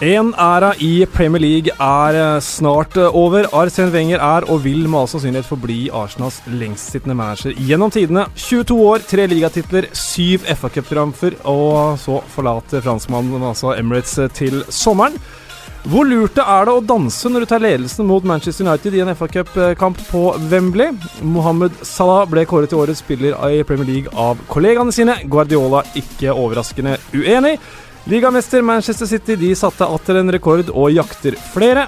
En æra i Premier League er eh, snart eh, over. Arsen Wenger er og vil med all sannsynlighet forbli Arsenals lengstsittende manager gjennom tidene. 22 år, tre ligatitler, syv FA-cuptriumfer, og så forlater franskmannen altså Emirates eh, til sommeren. Hvor lurt er det å danse når du tar ledelsen mot Manchester United i en FA-cupkamp på Wembley? Mohammed Salah ble kåret til årets spiller i Premier League av kollegaene sine. Guardiola ikke overraskende uenig. Ligamester Manchester City de satte atter en rekord og jakter flere.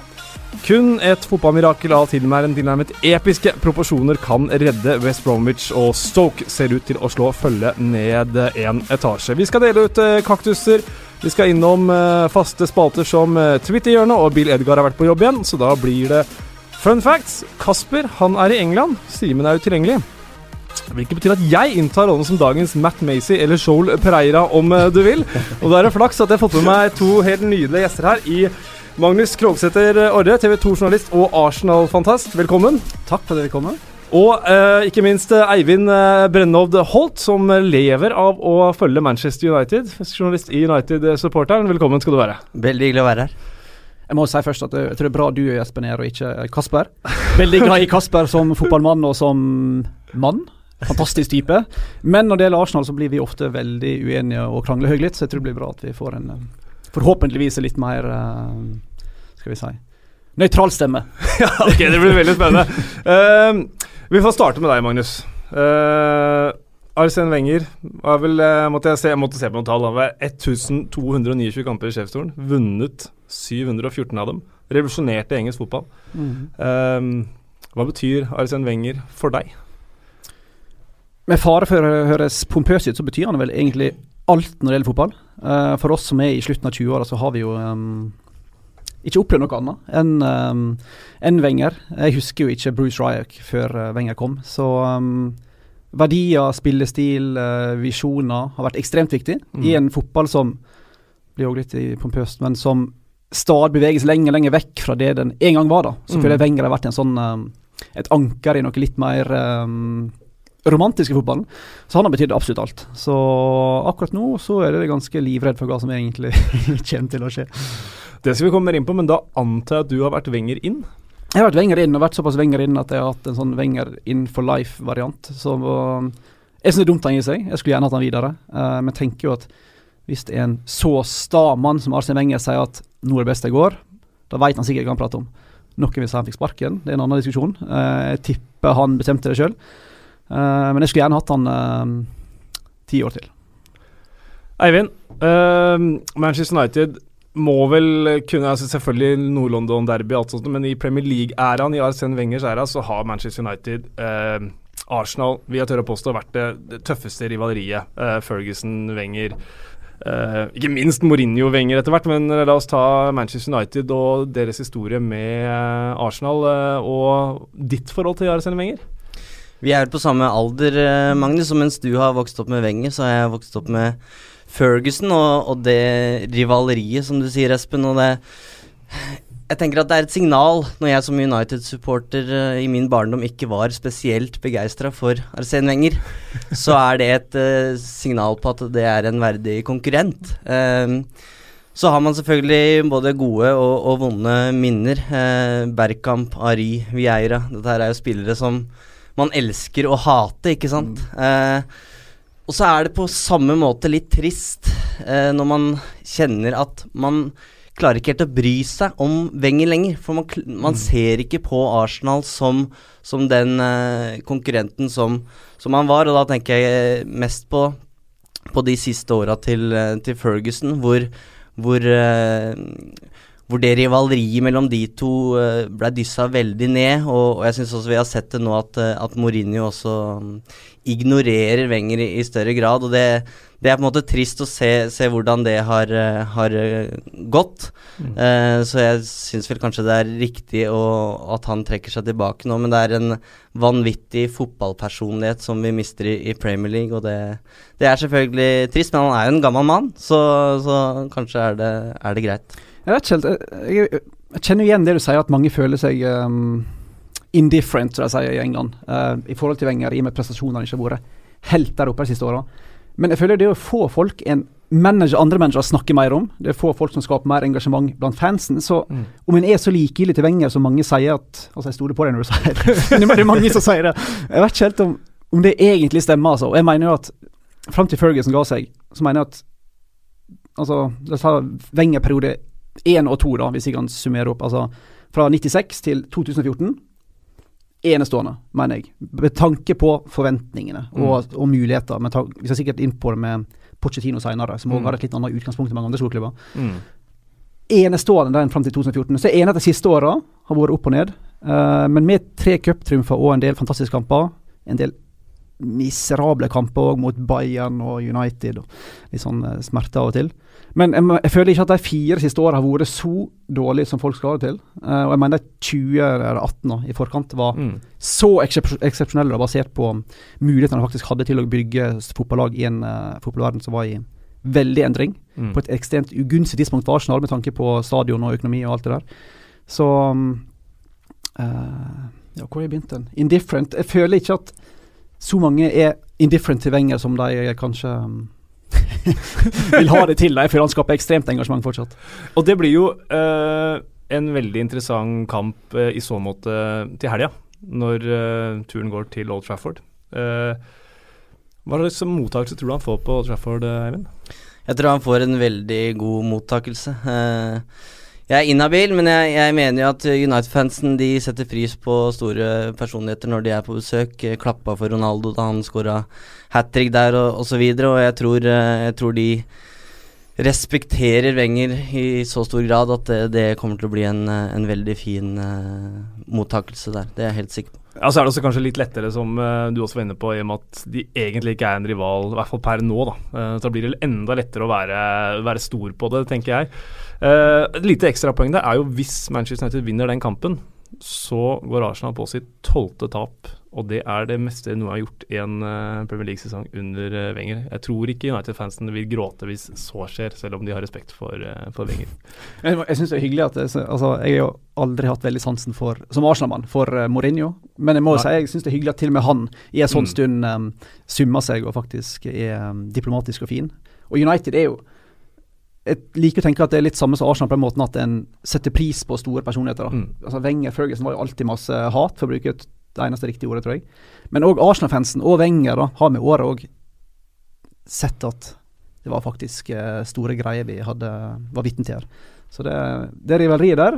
Kun et fotballmirakel av tilnærmet episke proporsjoner kan redde West Bromwich, og Stoke ser ut til å slå følge ned en etasje. Vi skal dele ut eh, kaktuser. Vi skal innom eh, faste spalter som eh, Twitter-hjørnet, og Bill Edgar har vært på jobb igjen, så da blir det fun facts. Kasper han er i England. Simen er utilgjengelig. Hvilket betyr at jeg inntar rollen som dagens Matt Macy eller Joel Pereira, om eh, du vil. Og da er det flaks at jeg har fått med meg to helt nydelige gjester her i Magnus Krogsæter Orre, TV 2-journalist og Arsenal-fantast. Velkommen. Takk for at dere kom. Og eh, ikke minst eh, Eivind eh, Brennovd Holt, som lever av å følge Manchester United. Journalist i United-supporteren. Velkommen skal du være. Veldig hyggelig å være her. Jeg må si først at jeg tror det er bra du er Espen her, og ikke Kasper. Veldig glad i Kasper som fotballmann og som mann. Fantastisk type. Men når det gjelder Arsenal, så blir vi ofte veldig uenige og krangler høylytt, så jeg tror det blir bra at vi får en eh, forhåpentligvis litt mer uh, Skal vi si nøytral stemme. ja, ok, det blir veldig spennende. Uh, vi får starte med deg, Magnus. Uh, Arsen Wenger var vel, uh, måtte jeg, se, jeg måtte se på noen tall. Han var 1229 kamper i sjefsstolen. Vunnet 714 av dem. Revolusjonerte engelsk fotball. Mm. hva betyr Arsen Wenger for deg? Med fare for å høres pompøs ut, så betyr han vel egentlig alt når det gjelder fotball. Uh, for oss som er i slutten av 20-åra, så har vi jo um, ikke opplevd noe annet enn um, en Wenger. Jeg husker jo ikke Bruce Ryak før uh, Wenger kom. Så um, verdier, spillestil, uh, visjoner har vært ekstremt viktig mm. i en fotball som blir også litt pompøst, men som stadig beveges lenger lenger vekk fra det den en gang var. da. Så mm. føler jeg Wenger har vært en sånn, et anker i noe litt mer um, romantiske fotballen. Så han har betydd absolutt alt. Så akkurat nå så er det ganske livredd for hva som egentlig kommer til å skje. Det skal vi komme mer inn på, men da antar jeg at du har vært Wenger inn? Jeg har vært Wenger inn, og vært såpass Wenger inn at jeg har hatt en sånn Wenger in for life-variant. Så jeg syns det er dumt han gir seg. Jeg skulle gjerne hatt han videre. Uh, men tenker jo at hvis det er en så sta mann som Arsen Wenger sier at nå er det beste jeg går, da veit han sikkert hva han prater om. Noen vil si han fikk sparken, det er en annen diskusjon. Uh, jeg tipper han bestemte det sjøl. Uh, men jeg skulle gjerne hatt han uh, ti år til. Eivind, uh, Manchester United må vel kunne altså Selvfølgelig Nord-London-derby, alt sånt, men i Premier League-æraen, i Arsène Wengers æra, så har Manchester United Arsenal vil jeg tørre å påstå vært det, tøffeste rivaleriet. Ferguson, Wenger ikke minst Mourinho-Wenger etter hvert, men la oss ta Manchester United og deres historie med Arsenal og ditt forhold til Arsène Wenger. Vi er på samme alder, eh, Magnus, og mens du har vokst opp med Wenger, så har jeg vokst opp med Ferguson og, og det rivaleriet, som du sier, Espen. og det jeg tenker at det er et signal når jeg som United-supporter uh, i min barndom ikke var spesielt begeistra for Arsène Wenger, så er det et uh, signal på at det er en verdig konkurrent. Uh, så har man selvfølgelig både gode og, og vonde minner. Bergkamp, Ari, Vieira. Dette her er jo spillere som man elsker å hate, ikke sant. Mm. Eh, og så er det på samme måte litt trist eh, når man kjenner at man klarer ikke helt å bry seg om Wenger lenger. For man, man mm. ser ikke på Arsenal som, som den eh, konkurrenten som, som han var. Og da tenker jeg mest på, på de siste åra til, eh, til, Ferguson, hvor, hvor eh, hvor det rivaleriet mellom de to uh, ble dyssa veldig ned. Og, og jeg syns også vi har sett det nå at, uh, at Mourinho også um, ignorerer Wenger i, i, større grad. Og det, det, er på en måte trist å se, se hvordan det har, uh, har gått. Mm. så jeg syns vel kanskje det er riktig å, at han trekker seg tilbake nå, men det er en vanvittig fotballpersonlighet som vi mister i, i Premier League, og det, det, er selvfølgelig trist. Men han er jo en gammel mann, så, så kanskje er det, er det greit. Jeg vet ikke helt. Jeg, jeg, jeg kjenner igjen det du sier, at mange føler seg um, indifferent, som de sier i England, uh, i forhold til Wenger, i og med prestasjonene ikke har vært helt der oppe de siste åra. Men jeg føler det å få folk en manager, andre managere snakker mer om. Det er få folk som skaper mer engasjement blant fansen. Så Mm. om en er så likegyldig til Wenger som mange sier at Altså, jeg stoler på deg når du sier det, men det er mange som sier det. Jeg vet ikke helt om, om det egentlig stemmer, altså. Og jeg mener jo at fram til Ferguson ga seg, så mener jeg at Altså, la oss ta Wenger-periode én og to, da, hvis jeg kan summere opp. Altså fra 96 til 2014 enestående, mener jeg. Med tanke på forventningene og, og muligheter. Vi skal sikkert inn på det med Pochettino senere, som også Mm. har et litt annet utgangspunkt enn mange andre storklubber. Mm. Enestående den fram til 2014. Så jeg er enig at de siste åra har vært opp og ned. Uh, men med tre cuptriumfer og en del fantastiske kamper, en del miserable kamper òg mot Bayern og United, og litt sånn eh, smerte av og til. Men jeg, jeg føler ikke at de fire siste åra har vært så dårlige som folk skal ha det til. Uh, og jeg mener 20 eller 18 år i forkant var Mm. så eksep- eksepsjonelle basert på mulighetene de faktisk hadde til å bygge fotballag i en uh, fotballverden som var i veldig endring. Mm. På et ekstremt ugunstig tidspunkt for Arsenal med tanke på stadion og økonomi og alt det der. Så um, uh, Ja, hvor har jeg begynt den? Indifferent. Jeg føler ikke at så mange er indifferent til Wenger som de kanskje um, vil ha det til. Jeg føler han skaper ekstremt engasjement fortsatt. Og det blir jo uh, en veldig interessant kamp uh, i så måte til helga, når uh, turen går til Old Trafford. Uh, hva slags mottakelse tror du han får på Old Trafford, Eivind? Jeg tror han får en veldig god mottakelse. Eh, jeg er inhabil, men jeg, jeg mener jo at United-fansen de setter pris på store personligheter når de er på besøk. Eh, Klappa for Ronaldo da han skåra hat trick der og osv. Og, og jeg tror, eh, jeg tror de respekterer Wenger i så stor grad at det, det kommer til å bli en, eh, en veldig fin uh, mottakelse der. Det er jeg helt sikker på. Ja, Så er det også kanskje litt lettere, som uh, du også var inne på, i og med at de egentlig ikke er en rival, i hvert fall per nå. da. Uh, så da blir det enda lettere å være, være stor på det, tenker jeg. Eh, et lite ekstrapoeng der er jo hvis Manchester United vinner den kampen, så går Arsenal på sitt tolvte tap. Og det er det meste noe har gjort i en uh, Premier League-sesong under uh, Wenger. Jeg tror ikke United-fansen vil gråte hvis så skjer, selv om de har respekt for, uh, for Wenger. Jeg, jeg syns det er hyggelig at det, altså, Jeg har jo aldri hatt veldig sansen for som Arsenal-mann for uh, Mourinho. Men jeg må jo si jeg syns det er hyggelig at til og med han i en sånn Mm. stund um, summer seg og faktisk er um, diplomatisk og fin. Og United er jo Jeg liker å tenke at det er litt samme som Arsenal på den måten at en setter pris på store personligheter. Mm. Altså Wenger Ferguson var jo alltid masse hat, for å bruke det eneste riktige ordet, tror jeg. Men òg Arsenal-fansen og Wenger da, har med året òg sett at det var faktisk eh, store greier vi hadde var vitne til her. Så det, det rivaleriet der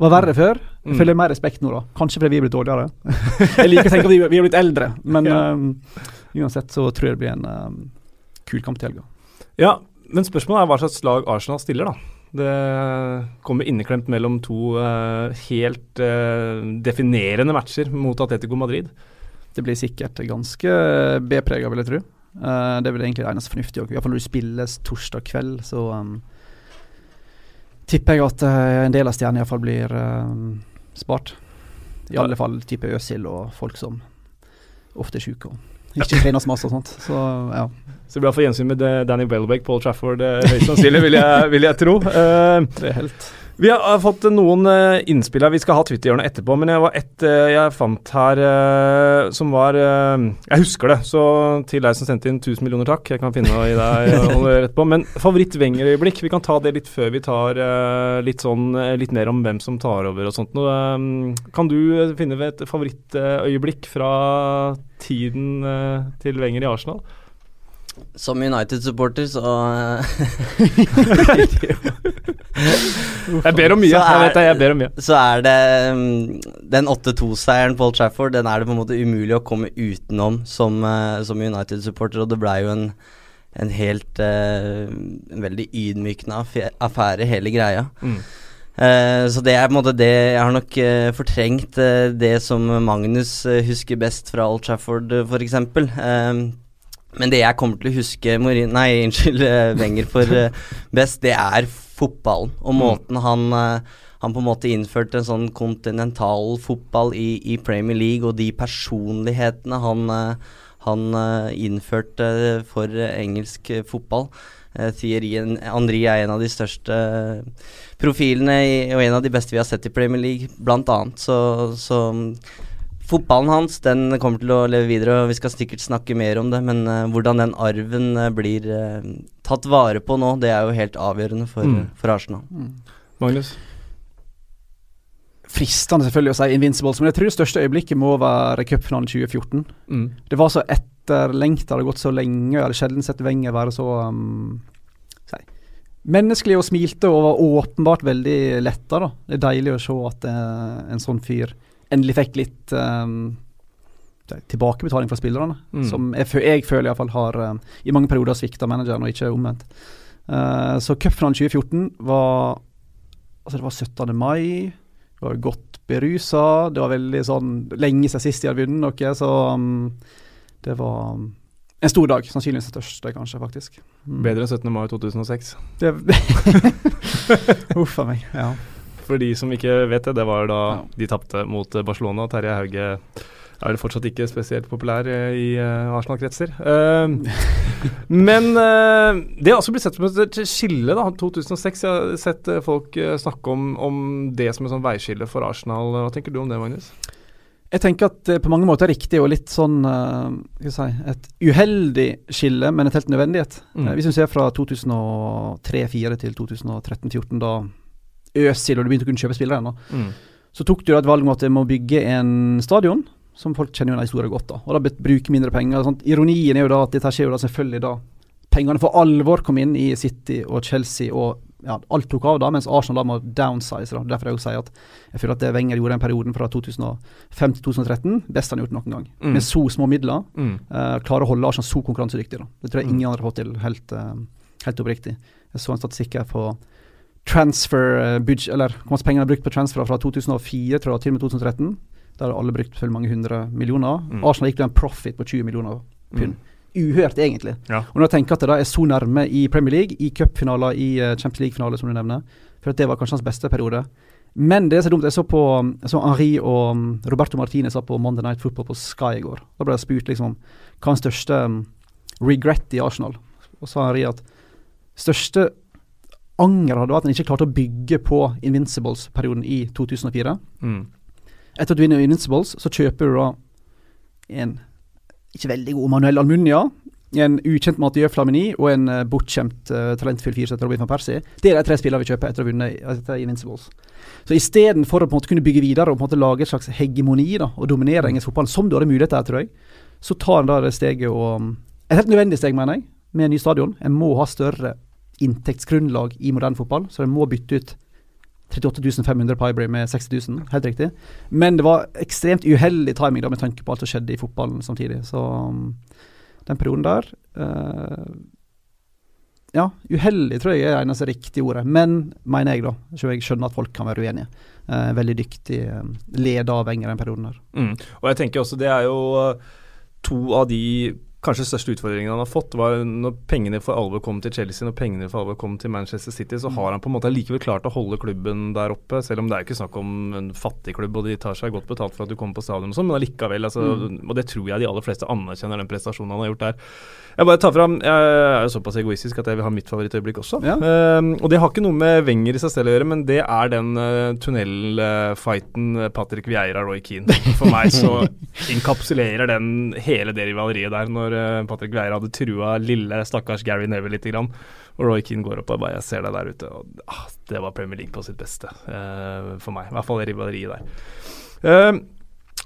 var verre før. Jeg Mm. føler mer respekt nå, da. Kanskje fordi vi er blitt dårligere. jeg liker å tenke at vi, vi er blitt eldre, men Ja. um, uansett så tror jeg det blir en um, kul kamp til helga. Ja, men spørsmålet er hva slags lag Arsenal stiller, da. Det kommer inneklemt mellom to uh, helt uh, definerende matcher mot Atletico Madrid. Det blir sikkert ganske B-prega, vil jeg tro. Uh, det er vel egentlig det eneste fornuftige. Iallfall når det spilles torsdag kveld, så um, tipper jeg at eh, en del av stjernene iallfall blir um, spart. I alle fall type Øsil og folk som ofte er sjuke og ikke trener så masse og sånt. Så ja. Så det blir iallfall gjensyn med Danny Welbeck, Paul Trafford, eh, høyst sannsynlig, vil jeg, vil jeg tro. Uh, Det helt vi har fått noen eh, innspill her. Vi skal ha Twitter-hjørnet etterpå, men det var ett jeg fant her som var Jeg husker det, så til deg som sendte inn 1000 millioner takk. Jeg kan finne i deg rett etterpå. Men favoritt-Wenger-øyeblikk, vi kan ta det litt før vi tar litt sånn litt mer om hvem som tar over og sånt. Kan du finne et favorittøyeblikk fra tiden til Wenger i Arsenal? Som United-supporter så Jeg ber om mye. Er, Jeg vet det, jeg ber om mye. så er det mm, Den 8-2-seieren på Old Trafford, den er det på en måte umulig å komme utenom som, eh, som United-supporter, og det blei jo en, en helt eh, En veldig ydmykende affære, hele greia. Mm. Uh, så det er på en måte det Jeg har nok uh, fortrengt uh, det som Magnus husker best fra Old Trafford, uh, f.eks. Men det jeg kommer til å huske Morin, Nei, unnskyld, uh, Wenger for eh, best, det er fotballen. Og måten han eh, han på en måte innførte en sånn kontinental fotball i, i Premier League, og de personlighetene han, eh, han eh, innførte for eh, engelsk eh, fotball. Thierry Henry er en av de største eh, profilene i, og en av de beste vi har sett i Premier League, blant annet. Så, så fotballen hans den kommer til å leve videre, og vi skal sikkert snakke mer om det. Men uh, hvordan den arven uh, blir uh, tatt vare på nå, det er jo helt avgjørende for, mm. for Arsenal. Mm. Magnus? Fristende selvfølgelig å si Invincibles, men jeg tror det største øyeblikket må være cupfinalen 2014. Mm. Det var så etterlengta, det har gått så lenge. Jeg hadde sjelden sett Wenger være så um, si, menneskelig og smilte og var åpenbart veldig letta. Det er deilig å se at uh, en sånn fyr endelig fikk litt um, tilbakebetaling fra spillerne. Mm. Som jeg, jeg føler iallfall har um, i mange perioder svikta manageren, og ikke omvendt. Uh, så cupfinalen 2014 var Altså, det var 17. mai. Det var godt berusa. Det var veldig sånn lenge siden sist de hadde vunnet noe, så um, det var um, en stor dag. Sannsynligvis den største, kanskje, faktisk. Mm. Bedre enn 17. mai 2006. Uff a meg. Ja. For de som ikke vet det, det var da ja. de tapte mot Barcelona. Terje Hauge er det fortsatt ikke spesielt populær eh, i uh, Arsenal-kretser. Uh, men det har også blitt sett som et skille, da. 2006. Jeg har sett folk snakke om, om, det som et sånn veiskille for Arsenal. Hva tenker du om det, Magnus? Jeg tenker at det på mange måter er riktig og litt sånn si, et uheldig skille, men et helt nødvendighet. Mm. hvis vi ser fra 2003-2004 til 2013-2014, da Øsil og du begynte å kunne kjøpe spillere ennå, mm. så tok du et valg om at du må bygge en stadion som folk kjenner jo den historien godt. da, Og da bruke mindre penger. Sånt. Ironien er jo da at dette skjer jo da selvfølgelig da pengene for alvor kom inn i City og Chelsea, og ja, alt tok av da, mens Arsenal da må downsize. da, Derfor jeg også sier at jeg føler at det Wenger gjorde den perioden fra 2005 til 2013, best han har gjort noen gang. Mm. Med så små midler. Mm. Uh, klarer å holde Arsenal så konkurransedyktig. da. Det tror jeg mm. ingen andre har fått til, helt, uh, helt oppriktig. Jeg så en statistikk her på transfer uh, budget, eller hvor mye penger er brukt på transfer fra 2004 tror jeg, til og med 2013. Der har alle brukt mange hundre millioner. Mm. Arsenal gikk til en profit på 20 millioner pund. Mm. Uhørt, egentlig. Ja. Og når jeg tenker at det da er så nærme i Premier League, i cupfinaler, i uh, Champions League-finale, som du nevner, for at det var kanskje hans beste periode. Men det er så dumt. Jeg så på jeg så Henri og um, Roberto Martinez på Monday Night Football på Sky i går. Da ble jeg spurt liksom hva er den største um, regret i Arsenal. Og sa Henri at største anger hadde vært at han ikke klarte å bygge på Invincibles-perioden i 2004. Mm. Etter at du vinner Invincibles, så kjøper du da en ikke veldig god Manuel Almunia, en ukjent Mathieu Flamini og en uh, bortskjemt uh, talentfull fyrsetter Robin van Persie. Det er de tre spillene vi kjøper etter å ha vunnet Invincibles. Så istedenfor å på en måte kunne bygge videre og på en måte lage et slags hegemoni da, og dominere engelsk fotball, som du hadde mulighet til, tror jeg, så tar en da det steget og Et helt nødvendig steg, mener jeg, med en ny stadion. En må ha større inntektsgrunnlag i moderne fotball, så de må bytte ut 38 500 Pybray med 60 000, helt riktig. Men det var ekstremt uheldig timing da med tanke på alt som skjedde i fotballen samtidig. Så um, den perioden der uh, Ja, uheldig tror jeg er det eneste riktige ordet. Men, mener jeg, da. Så jeg skjønner at folk kan være uenige. Uh, veldig dyktig uh, leder av Enger den perioden der. Mm. Og jeg tenker også det er jo to av de kanskje største utfordringen han har fått, var når pengene for alvor kom til Chelsea, når pengene for alvor kom til Manchester City, så har han på en måte likevel klart å holde klubben der oppe, selv om det er ikke snakk om en fattig klubb, og de tar seg godt betalt for at du kommer på stadion og sånn, men allikevel, altså, mm. og det tror jeg de aller fleste anerkjenner, den prestasjonen han har gjort der. Jeg bare tar fram, jeg er jo såpass egoistisk at jeg vil ha mitt favorittøyeblikk også. Ja. Uh, og det har ikke noe med Wenger i seg selv å gjøre, men det er den uh, tunnelfighten uh, Patrick Vieira Roy Keane. For meg så inkapsulerer den hele det rivaleriet der, når uh, Patrick Vieira hadde trua lille stakkars Gary Neville lite grann. Og Roy Keane går opp og bare Jeg ser deg der ute. Og, ah, det var Premier League på sitt beste uh, for meg. I hvert fall det rivaleriet der.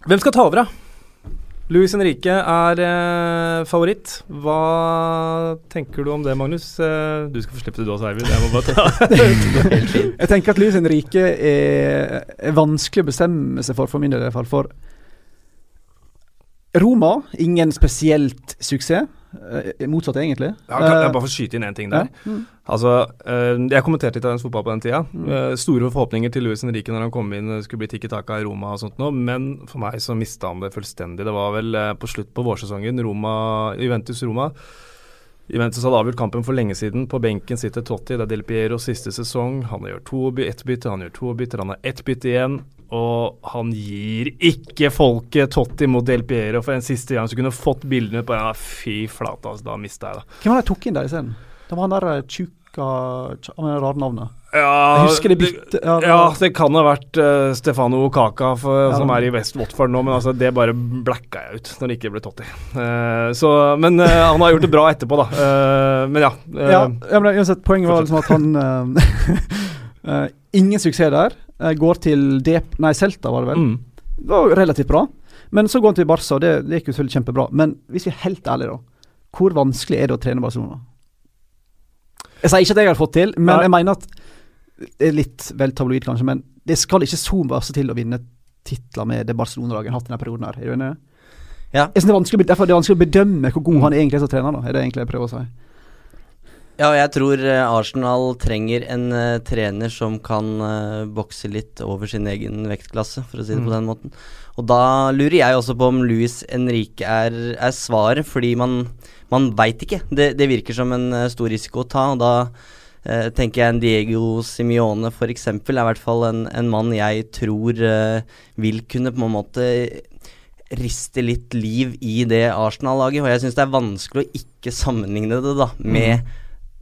hvem skal ta over, da? Louis Henrique er eh, favoritt. Hva tenker du om det, Magnus? Eh, du skal få slippe det du også, Eivind. Jeg må bare ta Jeg tenker at Louis Henrique er, er, vanskelig å bestemme seg for, for min del i hvert fall. For Roma, ingen spesielt suksess. Uh, motsatt, egentlig. Ja, kan jeg eh, bare få skyte inn én ting der? Ja. Mm. Altså, uh, Jeg kommenterte italiensk fotball på den tida. Mm. Store forhåpninger til Luis Henrique når han kom inn, skulle bli tikki taka i Roma og sånt noe, men for meg så mista han det fullstendig. Det var vel på slutt på vårsesongen, Roma, Juventus-Roma. Juventus hadde avgjort kampen for lenge siden. På benken sitter Totti. Det er Del Piero siste sesong. Han gjør to, ett bytte, han gjør to bytter, han har ett bytte igjen. Og han gir ikke folket Totti mot Del Piero for en siste gang, så kunne fått bildene på ja, Fy flate, altså, da mista jeg det. Hvem var det jeg tok inn der isteden? Det var han der eh, tjuka Han det rare navnet. Ja, Jeg husker de bytte ja, det Ja, det kan ha vært uh, Stefano Kaka for, Ja. som er i West Watford nå, men altså, det bare blacka jeg ut når det ikke ble Totti. Uh, så, men uh, han har gjort det bra etterpå, da. Men ja. ja, men uansett, poenget var liksom at han Ingen suksess der. Går til Dep... Nei, Celta var det vel. mm. Det var relativt bra. Men så går han til Barca, og det, det gikk jo selvfølgelig kjempebra. Men hvis vi er helt ærlige, da. Hvor vanskelig er det å trene Barcelona? Jeg sier ikke at jeg har fått til, men Nei. jeg mener at Det er litt vel tabloid, kanskje, men det skal ikke så masse til å vinne titler med det Barcelona-laget har hatt denne perioden her. Er du enig? Ja. Jeg synes det er vanskelig, derfor er det vanskelig å bedømme hvor god han egentlig er som trener, da. Er det egentlig jeg prøver å si. Ja, og jeg tror eh, Arsenal trenger en uh, trener som kan uh, bokse litt over sin egen vektklasse, for å si det Mm. på den måten. Og da lurer jeg også på om Luis Henrique er, er svaret, fordi man, man veit ikke. Det, det virker som en uh, stor risiko å ta, og da eh, tenker jeg en Diego Simione f.eks. er i hvert fall en, en mann jeg tror eh, vil kunne på en måte riste litt liv i det Arsenal-laget. Og jeg syns det er vanskelig å ikke sammenligne det da med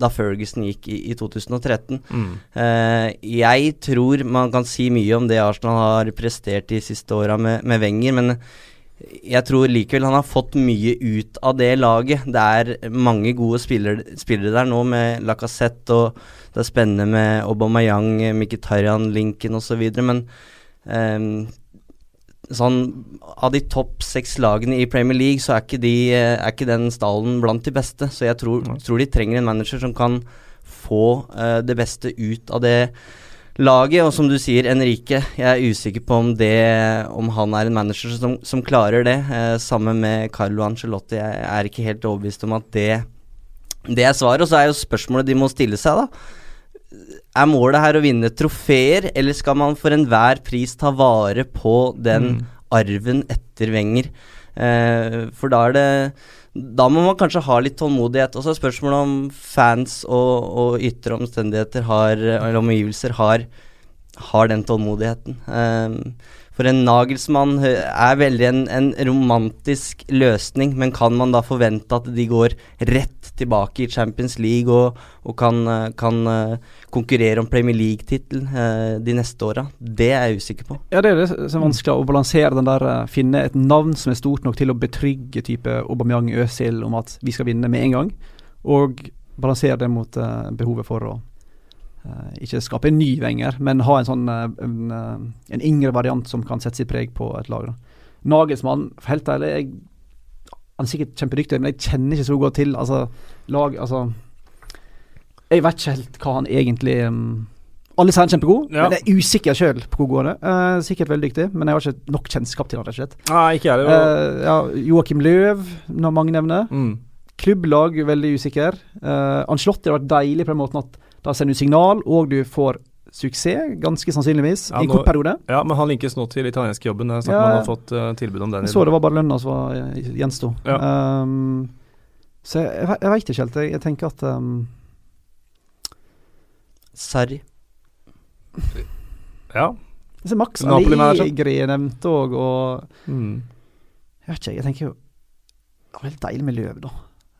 da Ferguson gikk i, i 2013. Mm. Eh, jeg tror man kan si mye om det Arsenal har prestert de siste åra med, med Wenger, men jeg tror likevel han har fått mye ut av det laget. Det er mange gode spillere, spillere der nå, med Lacassette, og det er spennende med Aubameyang, Mkhitaryan-linken osv., men um, sånn Av de topp seks lagene i Premier League, så er ikke, de, eh, er ikke den stallen blant de beste. Så jeg tror, tror de trenger en manager som kan få uh, det beste ut av det laget. Og som du sier, Enrique, jeg er usikker på om, det, om han er en manager som, som klarer det. Eh, sammen med Carlo Ancelotti. Jeg er ikke helt overbevist om at det, det er svaret. Og så er jo spørsmålet de må stille seg, da. Er målet her å vinne trofeer, eller skal man for enhver pris ta vare på den Mm. arven etter Wenger? Eh, for da er det Da må man kanskje ha litt tålmodighet. Og så er spørsmålet om fans og, og ytre omstendigheter har, eller omgivelser har, har den tålmodigheten. Eh, for en Nagelsmann er veldig en, en romantisk løsning, men kan man da forvente at de går rett tilbake i Champions League og, og kan, eh, kan eh, konkurrere om Premier League-tittel eh, de neste åra? Det er jeg usikker på. Ja, det er det som er vanskelig, å balansere den der eh, Finne et navn som er stort nok til å betrygge type Aubameyang Øzil om at vi skal vinne med en gang, og balansere det mot eh, behovet for å eh, ikke skape en ny Wenger, men ha en sånn eh, en, eh, en yngre variant som kan sette sitt preg på et lag. Da. Nagelsmann, helt ærlig, jeg, han er sikkert kjempedyktig, men jeg kjenner ikke så godt til altså, lag Altså Jeg vet ikke helt hva han egentlig um, alle sier han er kjempegod, Ja. men jeg er usikker sjøl på hvor god han er. Uh, sikkert veldig dyktig, men jeg har ikke nok kjennskap til han rett og slett. Nei, ikke jeg. Uh, ja, Joakim Løv, når mange nevner. Mm. Klubblag, veldig usikker. Uh, Ancelotti har vært deilig på den måten at da sender du signal, og du får suksess, ganske sannsynligvis, Ja, i en kort periode. Ja, men han linkes nå til italienske jobben. Det er snakk om Ja. han har fått uh, tilbud om den. Jeg så det var bare lønna som var, eh, gjensto. Ja. Um, så jeg, jeg, jeg veit ikke helt. Jeg, jeg tenker at um, Sarri. Ja. så Max. Allegri er nevnt òg, og Mm. Jeg vet ikke, jeg tenker jo Det var helt deilig med løv, da.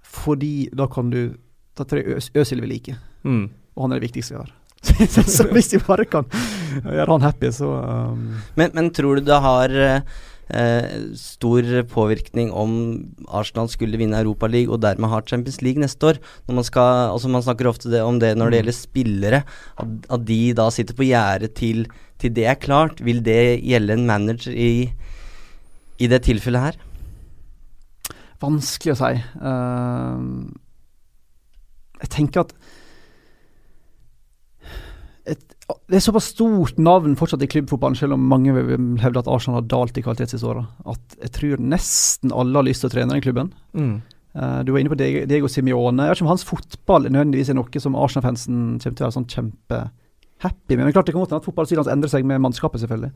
Fordi da kan du Da tror jeg Øsil vil like, Mm. Og han er det viktigste vi har. så, hvis vi bare kan gjøre han happy, så um, Men, men tror du det har eh, eh, stor påvirkning om Arsenal skulle vinne Europaligaen og dermed ha Champions League neste år? Når man, skal, altså man snakker ofte det, om det når det Mm. gjelder spillere, at, at de da sitter på gjerdet til, til det er klart. Vil det gjelde en manager i, i det tilfellet her? Vanskelig å si. Uh, jeg tenker at et, Det er såpass stort navn fortsatt i klubbfotballen, selv om mange vil hevde at Arsenal har dalt i kvalitet siste åra, at jeg tror nesten alle har lyst til å trene den klubben. Mm. Uh, du var inne på Diego, Diego Simione. Jeg vet ikke om hans fotball nødvendigvis er noe som Arsenal-fansen kommer til å være sånn kjempehappy med. Men klart det kan godt hende at fotballstilen hans endrer seg med mannskapet, selvfølgelig.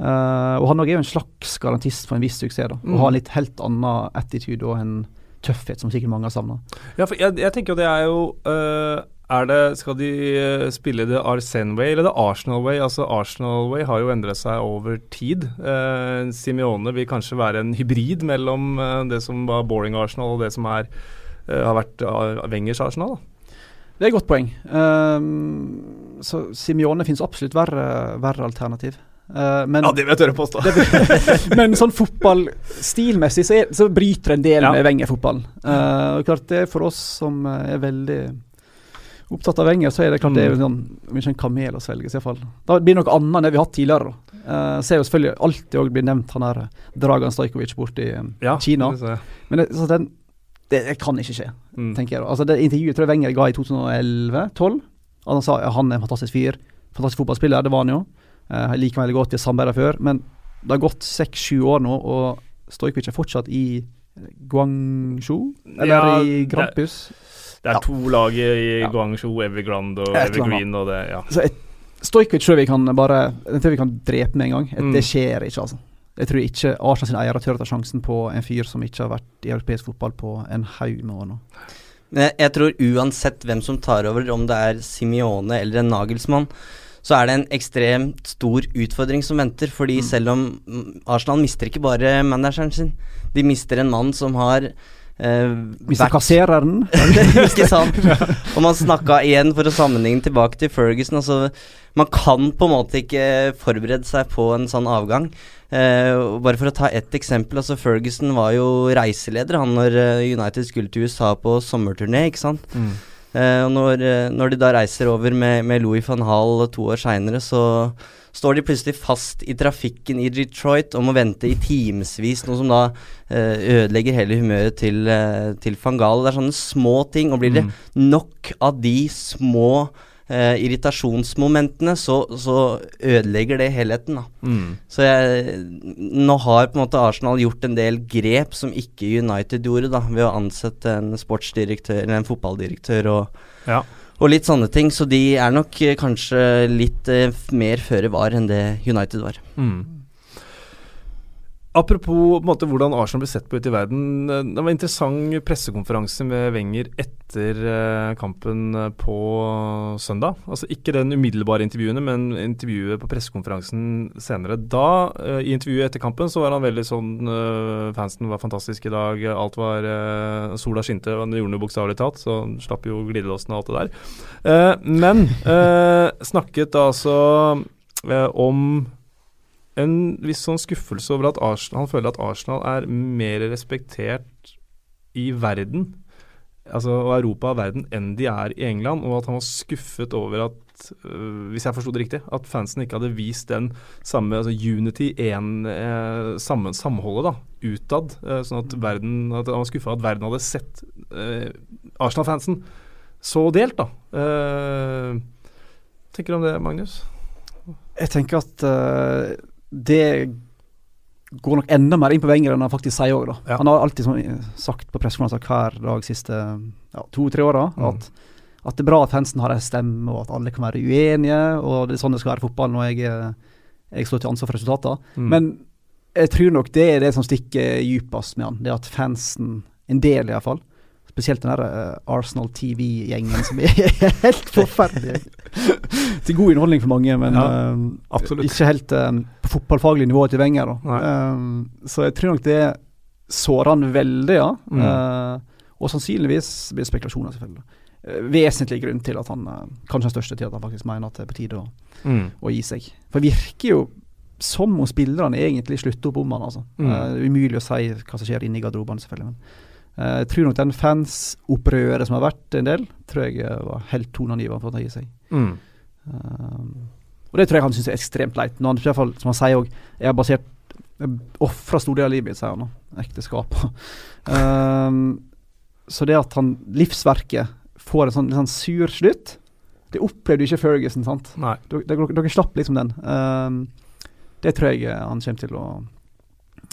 Uh, og han er jo en slags garantist for en viss suksess, da. Mm. Og har en litt helt annen attitude og en tøffhet som sikkert mange har savna. Ja, for jeg, jeg tenker jo det er jo Er det Skal de øh, spille det Arsene Way eller det Arsenal Way? Altså Arsenal Way har jo endret seg over tid. Eh, Simione vil kanskje være en hybrid mellom øh, det som var boring Arsenal og det som er eh, har vært uh, Wengers Arsenal. Da. Det er et godt poeng. Um, så Simione finnes absolutt verre, verre alternativ. Uh, men, ja, det vil jeg tørre påstå. men sånn fotballstilmessig så, så bryter en del ja. med Wenger-fotballen. Uh, klart det er for oss som er veldig opptatt av Wenger, så er det klart mm. det er jo sånn, ikke en kamel å svelge. i fall. Da blir det noe annet enn det vi har hatt tidligere. Uh, ser jo selvfølgelig alltid òg blir nevnt han der Dragan Stajkovic borte i ja, Kina. Men det, den, det, det, kan ikke skje, mm. tenker jeg. Altså, det intervjuet tror jeg Wenger ga i 2011-2012. Han sa ja, han er en fantastisk fyr. Fantastisk fotballspiller, det var han jo. Uh, jeg liker veldig godt, vi har samarbeida før. Men det har gått seks-sju år nå, og Stojkovic er fortsatt i Guangzhou? Eller ja, i Grampus? Det, det er ja. to lag i Guangzhou, Evergrande og Evergreen og det, ja. Så et, Stojkovic tror vi kan bare Jeg tror vi kan drepe med en gang. Mm. Det skjer ikke, altså. Jeg tror ikke Arsenal sin eiere tør å ta sjansen på en fyr som ikke har vært i europeisk fotball på en haug med år nå. Jeg tror uansett hvem som tar over, om det er Simione eller en Nagelsmann, så er det en ekstremt stor utfordring som venter. Fordi mm. selv om Arsenal mister ikke bare manageren sin, de mister en mann som har Uh, kasserer kassereren. ikke sant. Og man snakka igjen, for å sammenligne tilbake til Ferguson altså, Man kan på en måte ikke forberede seg på en sånn avgang. Eh, bare for å ta ett eksempel. altså Ferguson var jo reiseleder han når eh, United skulle til USA på sommerturné. ikke sant? Mm. Eh, og når, når, de da reiser over med, med Louis van Hall to år seinere, så står de plutselig fast i trafikken i Detroit og må vente i timevis, noe som da ødelegger hele humøret til, til van Gaal. Det er sånne små ting. Og blir det mm. nok av de små Uh, irritasjonsmomentene, så, så, ødelegger det helheten. da. Mm. Så jeg, nå har på en måte Arsenal gjort en del grep som ikke United gjorde, da, ved å ansette en sportsdirektør eller en fotballdirektør og, ja. Og litt sånne ting. Så de er nok eh, kanskje litt eh, mer føre var enn det United var. Mm. Apropos måte, hvordan Arsenal blir sett på ute i verden. Eh, det var en interessant pressekonferanse med Wenger etter uh, kampen eh, på søndag. Altså Ikke den umiddelbare intervjuene, men intervjuet på pressekonferansen senere. Da, i intervjuet etter kampen, så var han veldig sånn Fansen var fantastisk i dag. Alt var Sola skinte, og han gjorde det bokstavelig talt, så han slapp jo glidelåsen og alt det der. men snakket altså om en viss sånn skuffelse over at Arsenal, han føler at Arsenal er mer respektert i verden, altså Europa og verden, enn de er i England, og at han var skuffet over at, øh, hvis jeg forsto det riktig, at fansen ikke hadde vist den samme altså unity, en, eh, samme, samholdet, da, utad. Eh, sånn at verden at Han var skuffa at verden hadde sett eh, Arsenal-fansen så delt, da. Eh, tenker du om det, Magnus? Jeg tenker at uh, det går nok enda mer inn på Wenger enn han faktisk sier òg. Ja. Han har alltid sagt på pressekonferanser hver dag de siste ja, to-tre åra mm. at, at, det er bra at fansen har en stemme, og at alle kan være uenige. og Det er sånn det skal være i fotball når jeg, jeg står til ansvar for resultatene. Mm. Men jeg tror nok det er det som stikker djupest med han. Det at fansen, en del iallfall, Spesielt den der uh, Arsenal TV-gjengen som er helt forferdelig. til god innholdning for mange, men ja, uh, ikke helt uh, på fotballfaglig nivå til Wenger. så jeg tror nok det sårer han veldig, ja. Mm. og sannsynligvis blir det spekulasjoner, selvfølgelig. vesentlig grunn til at han Kanskje den største til at han faktisk mener at det er på tide å, mm. å gi seg. For det virker jo som om spillerne egentlig slutter opp om han. altså. Mm. Uh, umulig å si hva som skjer inni garderobene, selvfølgelig. men Eh, jeg tror nok den fansopprøret som har vært en del, tror jeg eh, var helt toneangivende for å ta i seg. Mm. Um, og det tror jeg han syns er ekstremt leit. Når han, i hvert fall, som han sier òg, jeg har basert Ofra store deler av livet mitt, sier han. Ekteskap. um, så det at han livsverket får en sånn, sånn sur slutt, det opplevde ikke Ferguson, sant? Nei. Dere, dere, dere slapp liksom den. Um, det tror jeg han kommer til å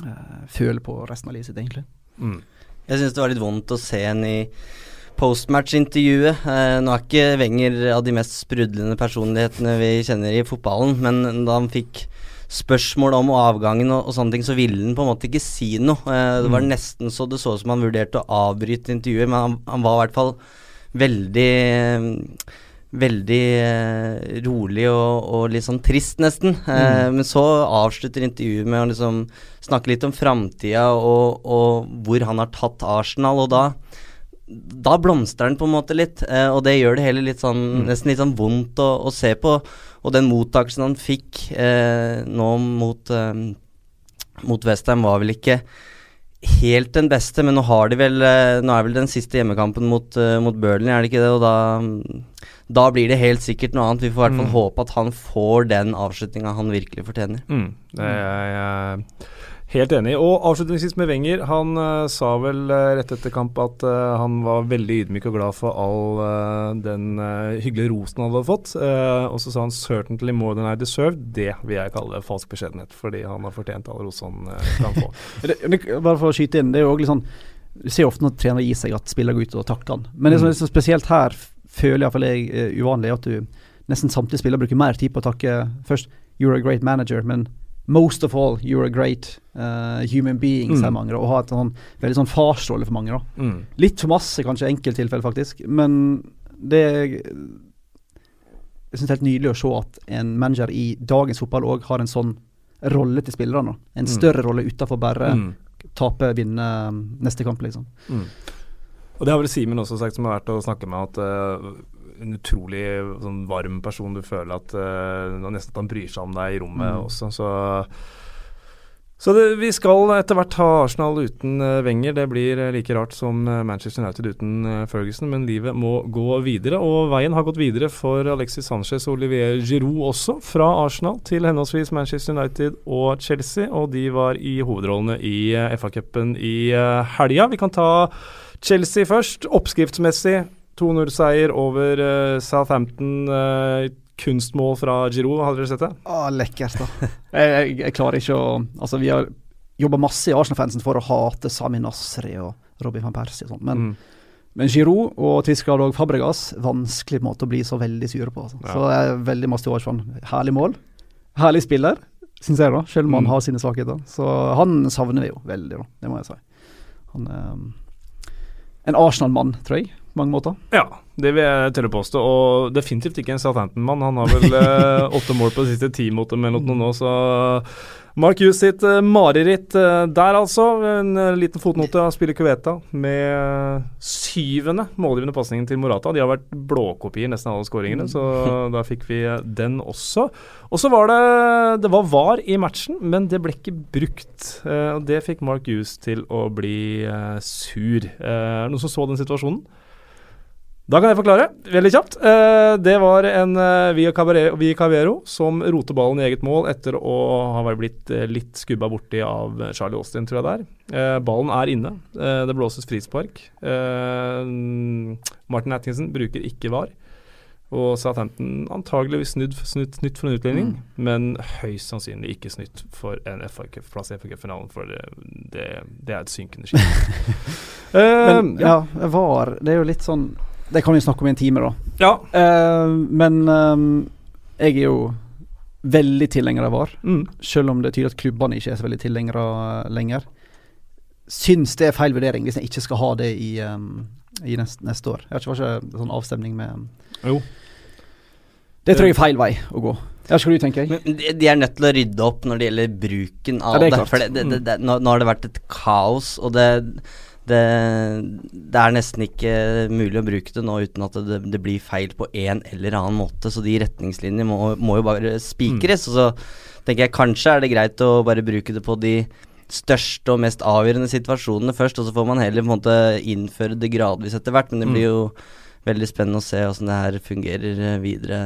uh, føle på resten av livet sitt, egentlig. Mm. Jeg syns det var litt vondt å se en i postmatch-intervjuet. Eh, nå er ikke Wenger av de mest sprudlende personlighetene vi kjenner i fotballen, men da han fikk spørsmål om avgangen og, og sånne ting, så ville han på en måte ikke si noe. Eh, det var mm. nesten så det så ut som han vurderte å avbryte intervjuet, men han, han var i hvert fall veldig veldig eh, rolig og, og, litt sånn trist, nesten. Eh, mm. men så avslutter intervjuet med å liksom snakke litt om framtida og, og, hvor han har tatt Arsenal. Og da da blomstrer den på en måte litt, eh, og det gjør det hele litt sånn Mm. nesten litt sånn vondt å, å se på. Og den mottakelsen han fikk eh, nå mot, eh, mot Westham, var vel ikke helt den beste, men nå har de vel eh, Nå er vel den siste hjemmekampen mot, eh, mot Burnley, er det ikke det? Og da, da blir det helt sikkert noe annet. Vi får i hvert fall Mm. håpe at han får den avslutninga han virkelig fortjener. Mm, det er jeg helt enig i. Og avslutningsvis med Wenger. Han uh, sa vel uh, rett etter kamp at uh, han var veldig ydmyk og glad for all den hyggelige rosen han hadde fått. Og så sa han 'certainly more than I deserved'. Det vil jeg kalle falsk beskjedenhet, fordi han har fortjent all rosen han kan få. Bare for å skyte inn, det er jo også litt sånn Du ser ofte når trenere gir seg at spiller går ut og takker han. Men det som er så spesielt her, føler iallfall jeg er uvanlig, at du nesten samtlige spillere bruker mer tid på å takke først 'you're a great manager', men most of all 'you're a great uh, human being', Mm. sier mange. da, Og har et sånn veldig sånn farsrolle for mange. Mm. Litt for masse, kanskje, enkelttilfeller, faktisk. Men det Jeg syns det er helt nydelig å se at en manager i dagens fotball òg har en sånn rolle til spillerne. En En Mm. større rolle utafor bare Mm. tape, vinne um, neste kamp, liksom. Mm. Og det har vel Simen også sagt, som har vært å snakke med, at uh, en utrolig sånn varm person. Du føler at uh, nesten at han bryr seg om deg i rommet Mm. også. Så, så det, vi skal etter hvert ha Arsenal uten uh, Wenger. Det blir like rart som Manchester United uten Ferguson, men livet må gå videre. Og veien har gått videre for Alexis Sanchez og Olivier Giroud også, fra Arsenal til henholdsvis Manchester United og Chelsea. Og de var i hovedrollene i FA-cupen i helga. Vi kan ta Chelsea først. Oppskriftsmessig 2-0-seier over uh, Southampton. Uh, kunstmål fra Giroud, hadde dere sett det? Å, lekkert, da. jeg, jeg, jeg klarer ikke å Altså, vi har jobba masse i Arsenal-fansen for å hate Sami Nasri og Robin van Persie og sånn, men, Mm. men Giroud og Twiskard og Fabregas vanskelig måte å bli så veldig sure på. Altså. Ja. Så jeg er veldig masse til overs. Herlig mål. Herlig spiller, syns jeg, da. Selv om han Mm. har sine svakheter. Så han savner vi jo veldig, da. Det må jeg si. Han er um, en Arsenal-mann, tror jeg, på mange måter. Ja, det vil jeg tørre påstå. Og definitivt ikke en Southampton-mann. Han har vel eh, åtte mål på de siste ti mot dem eller noe nå, så Mark Hughes sitt eh, mareritt eh, der, altså. En eh, liten fotnote av spiller Cuveta med syvende målgivende pasningen til Morata. De har vært blåkopier, nesten alle skåringene, så da fikk vi den også. Og så var det Det var VAR i matchen, men det ble ikke brukt. Og det fikk Mark Hughes til å bli sur. Er det noen som så den situasjonen? Da kan jeg forklare, veldig kjapt. Eh, det var en eh, Via Cavero som roter ballen i eget mål etter å ha blitt eh, litt skubba borti av Charlie Austin, tror jeg det er. Ballen er inne. Det blåses frispark. Martin Atkinson bruker ikke VAR. Og Southampton antageligvis snudd, snudd, snytt for en utligning, men høyst sannsynlig ikke snytt for en plass i FA-cupfinalen, for det, det, det er et synkende skip. uh, Men ja, VAR, det er jo litt sånn Det kan vi snakke om i en time, da. ja. Uh, men eh, jeg er jo veldig tilhenger av VAR, Mm. selv om det tyder at klubbene ikke er så veldig tilhengere eh, lenger. Syns det er feil vurdering hvis en ikke skal ha det i, um, i neste, neste år. Jeg har ikke vært sånn avstemning med Jo. Det tror jeg er feil vei å gå. Ja, skal du tenke? De, de er nødt til å rydde opp når det gjelder bruken av Ja, det det. klart. For det, det, det, det, nå, nå har det vært et kaos, og det, det, det er nesten ikke mulig å bruke det nå uten at det, det blir feil på en eller annen måte. Så de retningslinjene må, må jo bare spikres. Og så tenker jeg kanskje er det greit å bare bruke det på de største og mest avgjørende situasjonene først, og så får man heller på en måte innføre det gradvis etter hvert. Men det blir jo veldig spennende å se hvordan det her fungerer eh, videre.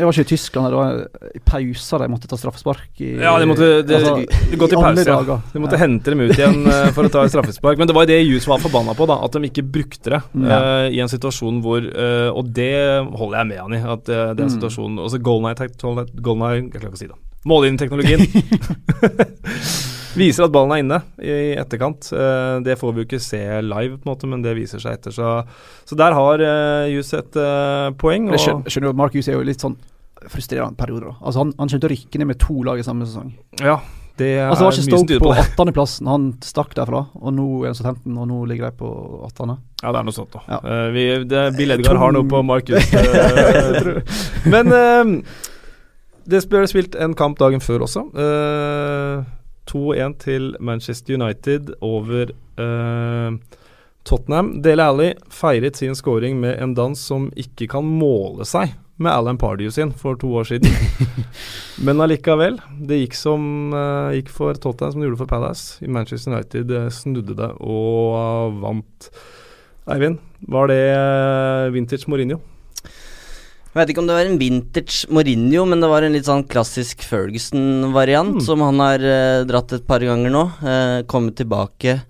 Det var ikke i Tyskland, det var i pauser de måtte ta straffespark i Ja, de måtte det, altså, de i alle pause. Ja. De måtte Ja. hente dem ut igjen eh, for å ta et straffespark. Men det var det Jus var forbanna på, da. At de ikke brukte det mm. uh, i en situasjon hvor uh, Og det holder jeg med han i. At uh, det er en Mm. situasjon Altså goal night, goal night, Jeg klarer ikke å si det. Mållinjeteknologien viser at ballen er inne i etterkant. Eh, det får vi jo ikke se live, på en måte, men det viser seg etter. Så, så der har uh, Jus et eh, poeng. Jeg Og, skjønner, skjønner jo at Mark Jus er jo litt sånn frustrerende perioder. Altså Han, han kommer å rykke ned med to lag i samme sesong. ja, det er Altså Var ikke Stoke på på det. 18.-plassen, han stakk derfra, og nå er han så 15, og nå ligger de på 18. Ja, det er noe sånt, da. Ja. Uh, vi, det, Bill Edgar har noe på Markus. Uh, men uh, det ble spilt en kamp dagen før også. Eh, 2-1 til Manchester United over eh, Tottenham, Dele Alli feiret sin scoring med en dans som ikke kan måle seg med Alan Pardew sin for to år siden. Men allikevel, det gikk som uh, gikk for Tottenham som det gjorde for Palace. I Manchester United uh, snudde det og uh, vant. Eivind, var det vintage Mourinho? Jeg vet ikke om det var en vintage Mourinho, men det var en litt sånn klassisk Ferguson-variant mm. som han har dratt et par ganger nå. kommet tilbake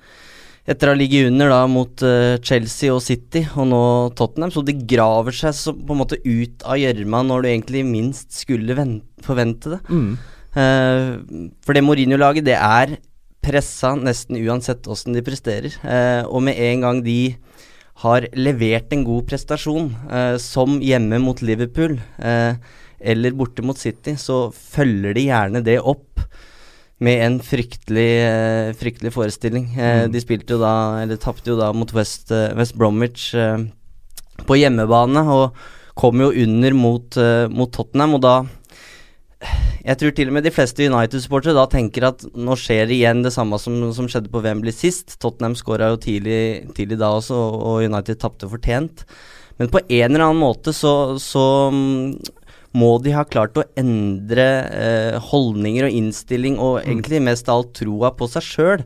etter å ha ligget under da mot eh, Chelsea og City, og nå Tottenham. Så det graver seg så, på en måte ut av gjørma når du egentlig minst skulle forvente det. Mm. Uh, for det Mourinho-laget, det er pressa nesten uansett åssen de presterer. Uh, og med en gang de har levert en god prestasjon, som hjemme mot Liverpool eller borte mot City, så følger de gjerne det opp med en fryktelig, eh, fryktelig forestilling. Uh, mm. De spilte jo da, eller tapte jo da mot West, uh, West Bromwich på hjemmebane, og kom jo under mot, mot, Tottenham, og da Jeg tror til og med de fleste United-supportere da tenker at nå skjer igjen det samme som, som skjedde på Wembley sist. Tottenham skåra jo tidlig, tidlig, da også, og United tapte fortjent. Men på en eller annen måte så, så må de ha klart å endre eh, holdninger og innstilling, og mm. egentlig mest av alt troa på seg sjøl.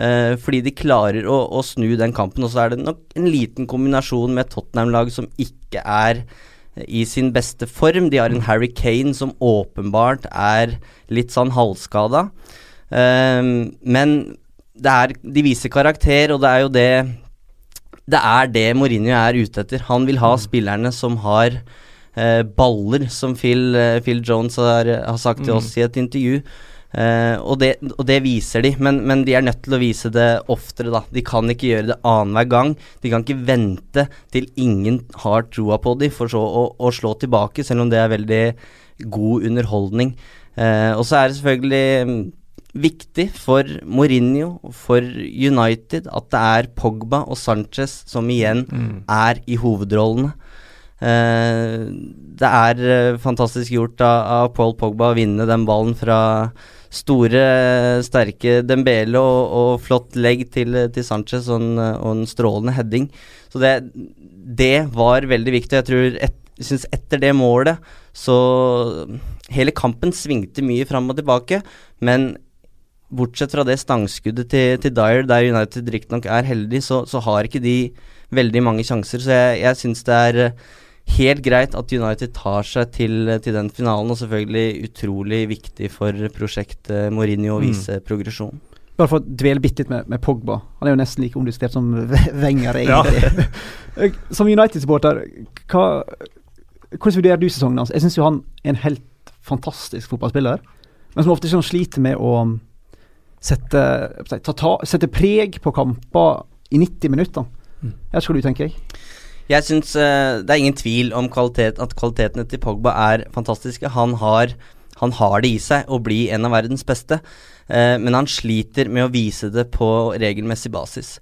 Eh, fordi de klarer å, å, snu den kampen. Og så er det nok en liten kombinasjon med Tottenham-lag som ikke er i sin beste form. De har en. Harry Kane som åpenbart er litt sånn halvskada. Um, men er, de viser karakter, og det er jo det Det er det Mourinho er ute etter. Han vil ha mm. spillerne som har uh, baller, som Phil, uh, Phil Jones har, har, sagt til mm. oss i et intervju. Eh, og, det, og, det, viser de, men, men, de er nødt til å vise det oftere, da. De kan ikke gjøre det annenhver gang. De kan ikke vente til ingen har troa på dem, for så å, å, slå tilbake, selv om det er veldig god underholdning. Uh, og så er det selvfølgelig mm, viktig for Mourinho, for United, at det er Pogba og Sanchez som igjen mm. er i hovedrollene. Uh, det er uh, fantastisk gjort av, av, Paul Pogba å vinne den ballen fra store, sterke Dembele og, og flott legg til, til Sanchez og en, og en, strålende heading. Så det, det var veldig viktig. Jeg tror et, synes etter det målet så Hele kampen svingte mye fram og tilbake, men bortsett fra det stangskuddet til, til Dyer, der United riktignok er heldig, så, så, har ikke de veldig mange sjanser. Så jeg, jeg syns det er helt greit at United tar seg til, til, den finalen, og selvfølgelig utrolig viktig for prosjektet Mourinho å mm. vise mm. progresjon. Bare for å dvele bitte litt med, med, Pogba. Han er jo nesten like omdiskutert som Wenger, egentlig. Ja. som United-supporter, hvordan vurderer du sesongen hans? Jeg syns jo han er en helt fantastisk fotballspiller, men som ofte ikke sliter med å sette, ta, ta, sette preg på kamper i 90 minutter. Mm. Jeg vet ikke hva du tenker. jeg jeg syns uh, det er ingen tvil om kvalitet, at kvalitetene til Pogba er fantastiske. Han har, han har det i seg å bli en av verdens beste, uh, men han sliter med å vise det på regelmessig basis.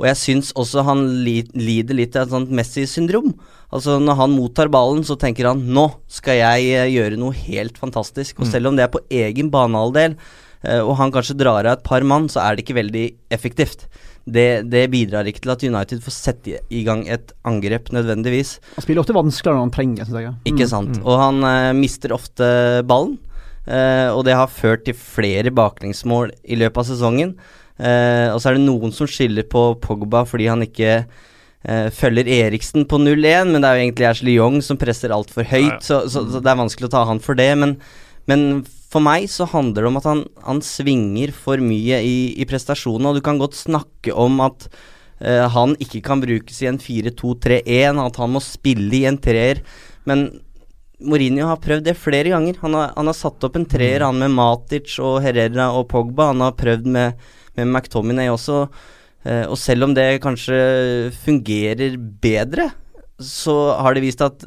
Og jeg syns også han li lider litt av et sånt Messi-syndrom. Altså Når han mottar ballen, så tenker han 'nå skal jeg uh, gjøre noe helt fantastisk'. Og mm. selv om det er på egen banehalvdel, og han kanskje drar av et par mann, så er det ikke veldig effektivt det, det, bidrar ikke til at United får sette i gang et angrep nødvendigvis. Han spiller ofte vanskeligere når han trenger, syns jeg. Ikke mm. sant. Mm. Og han uh, mister ofte ballen. Uh, og det har ført til flere baklengsmål i løpet av sesongen. Uh, og så er det noen som skylder på Pogba fordi han ikke følger Eriksen på 0-1, men det er jo egentlig Ashley Young som presser altfor høyt, ja, ja. Så, så, så, det er vanskelig å ta han for det. Men, men for meg så handler det om at han, han svinger for mye i, i prestasjonene, og du kan godt snakke om at uh, han ikke kan brukes i en 4-2-3-1, at han må spille i en treer, men Mourinho har prøvd det flere ganger. Han har, han har satt opp en treer, mm. han med Matic og Herrera og Pogba. Han har prøvd med, med McTominay også. Uh, og selv om det kanskje fungerer bedre, så har det vist at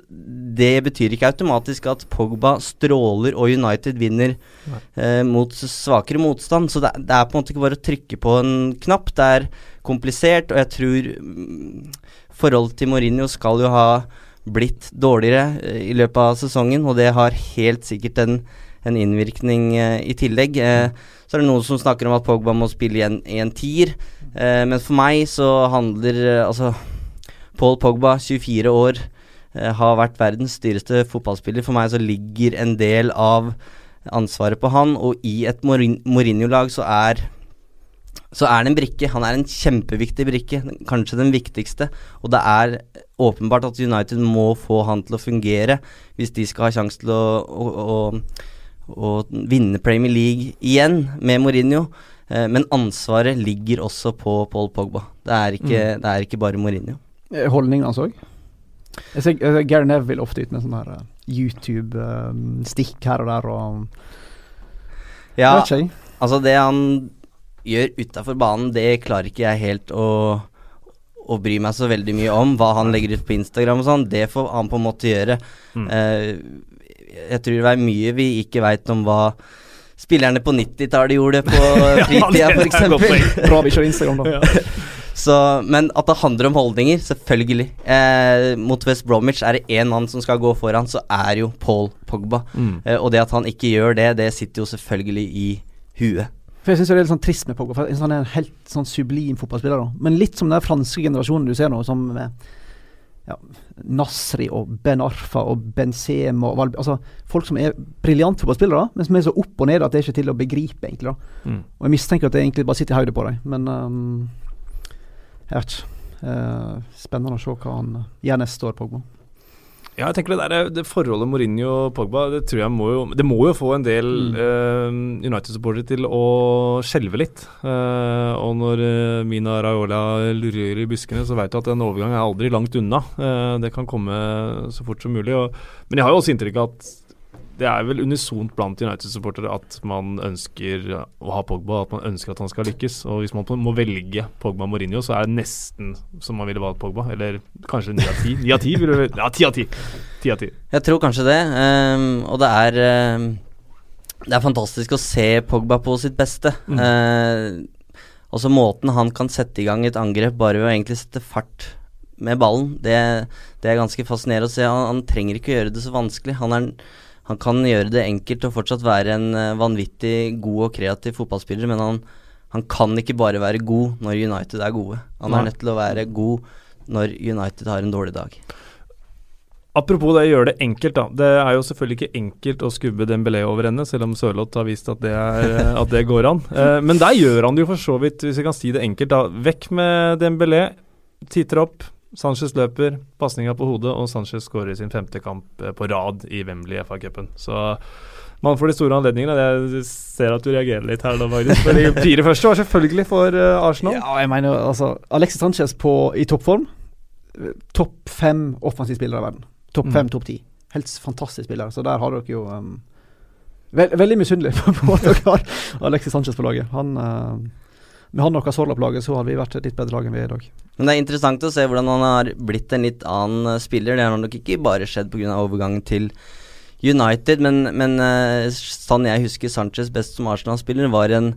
det betyr ikke automatisk at Pogba stråler og United vinner eh, mot svakere motstand. Så det, det, er på en måte ikke bare å trykke på en knapp. Det er komplisert, og jeg tror mm, forholdet til Mourinho skal jo ha blitt dårligere eh, i løpet av sesongen, og det har helt sikkert en, en innvirkning eh, i tillegg. Uh, så er det noen som snakker om at Pogba må spille i en, i en tier, men for meg så handler Altså, Paul Pogba, 24 år, har vært verdens dyreste fotballspiller. For meg så ligger en del av ansvaret på han, og i et Mourinho-lag så er så er det en brikke. Han er en kjempeviktig brikke, kanskje den viktigste. Og det er åpenbart at United må få han til å fungere hvis de skal ha sjanse til å, å, å, å, vinne Premier League igjen med Mourinho. Eh, men ansvaret ligger også på Paul Pogba. Det er ikke, mm. det er ikke bare Mourinho. Eh, holdningen hans òg? Jeg ser Gary Neville ofte ut med sånn her uh, YouTube-stikk um, her og der og Ja, altså det han gjør utafor banen, det klarer ikke jeg helt å, å bry meg så veldig mye om. Hva han legger ut på Instagram og sånn, det får han på en måte gjøre. Mm. Uh, jeg tror det er mye vi ikke veit om hva spillerne på 90-tallet gjorde på fritida, ja, f.eks. Bra vi kjører Instagram, da. Så, men at det handler om holdninger, selvfølgelig. Eh, mot West Bromwich er det én mann som skal gå foran, så er jo Paul Pogba. Mm. Eh, og det at han ikke gjør det, det sitter jo selvfølgelig i huet. For Jeg syns det er litt sånn trist med Pogba. For Han er en helt sånn sublim fotballspiller. da Men litt som den franske generasjonen du ser nå, som med ja, Nasri og Ben Arfa og Benzema og altså, Folk som er briljante fotballspillere, men som er så opp og ned at det er ikke til å begripe, egentlig. da mm. Og Jeg mistenker at det egentlig bare sitter i hodet på dem. Men um, jeg vet ikke. Spennende å se hva han gjør neste år, Pogba. Ja, jeg tenker det, der, det forholdet Mourinho og Pogba Det tror jeg må jo Det må jo få en del mm. uh, United-supportere til å skjelve litt. Uh, og når uh, Mina Raiola lurer i buskene, så vet du at en overgang er aldri langt unna. det kan komme så fort som mulig. Og, men jeg har jo også inntrykk av at det er vel unisont blant United-supportere at man ønsker å ha Pogba, at man ønsker at han skal lykkes. Og hvis man må velge Pogba Mourinho, så er det nesten som man ville valgt Pogba. Eller kanskje ni av ti. Ni av ti? Ja, ti av ti. Ti av ti. Jeg tror kanskje det. Um, og det er um, Det er fantastisk å se Pogba på sitt beste. Mm. Uh, også måten han kan sette i gang et angrep bare ved å egentlig sette fart med ballen, det, det er ganske fascinerende å se. Han, han trenger ikke å gjøre det så vanskelig. Han er han kan gjøre det enkelt og fortsatt være en uh, vanvittig god og kreativ fotballspiller, men han, han, kan ikke bare være god når United er gode. Han Nei. er nødt til å være god når United har en dårlig dag. Apropos det å gjøre det enkelt, da. Det er jo selvfølgelig ikke enkelt å skubbe Dembélé over ende, selv om Sørloth har vist at det, er, at det går an. Eh, men der gjør han det jo for så vidt, hvis jeg kan si det enkelt. da. Vekk med Dembélé, titter opp, Sanchez løper, pasninga på hodet, og Sanchez skårer sin femte kamp eh, på rad i Wembley FA-cupen. Så man får de store anledningene. Jeg ser at du reagerer litt her nå, Magnus. For de fire første var selvfølgelig for uh, Arsenal. Ja, jeg mener altså Alexis Sanchez på, i toppform. Topp fem offensive spillere i verden. Topp fem, mm. topp ti. Helt fantastisk spiller. Så der har dere jo um, veld, Veldig misunnelig på at dere har Alexis Sanchez på laget. Han uh, med han og Casorla på laget, så hadde vi vært et litt bedre lag enn vi er i dag. Men det er interessant å se hvordan han har blitt en litt annen uh, spiller. Det har nok ikke bare skjedd pga. overgangen til United, men, men uh, sånn jeg husker Sanchez best som Arsenal-spiller, var en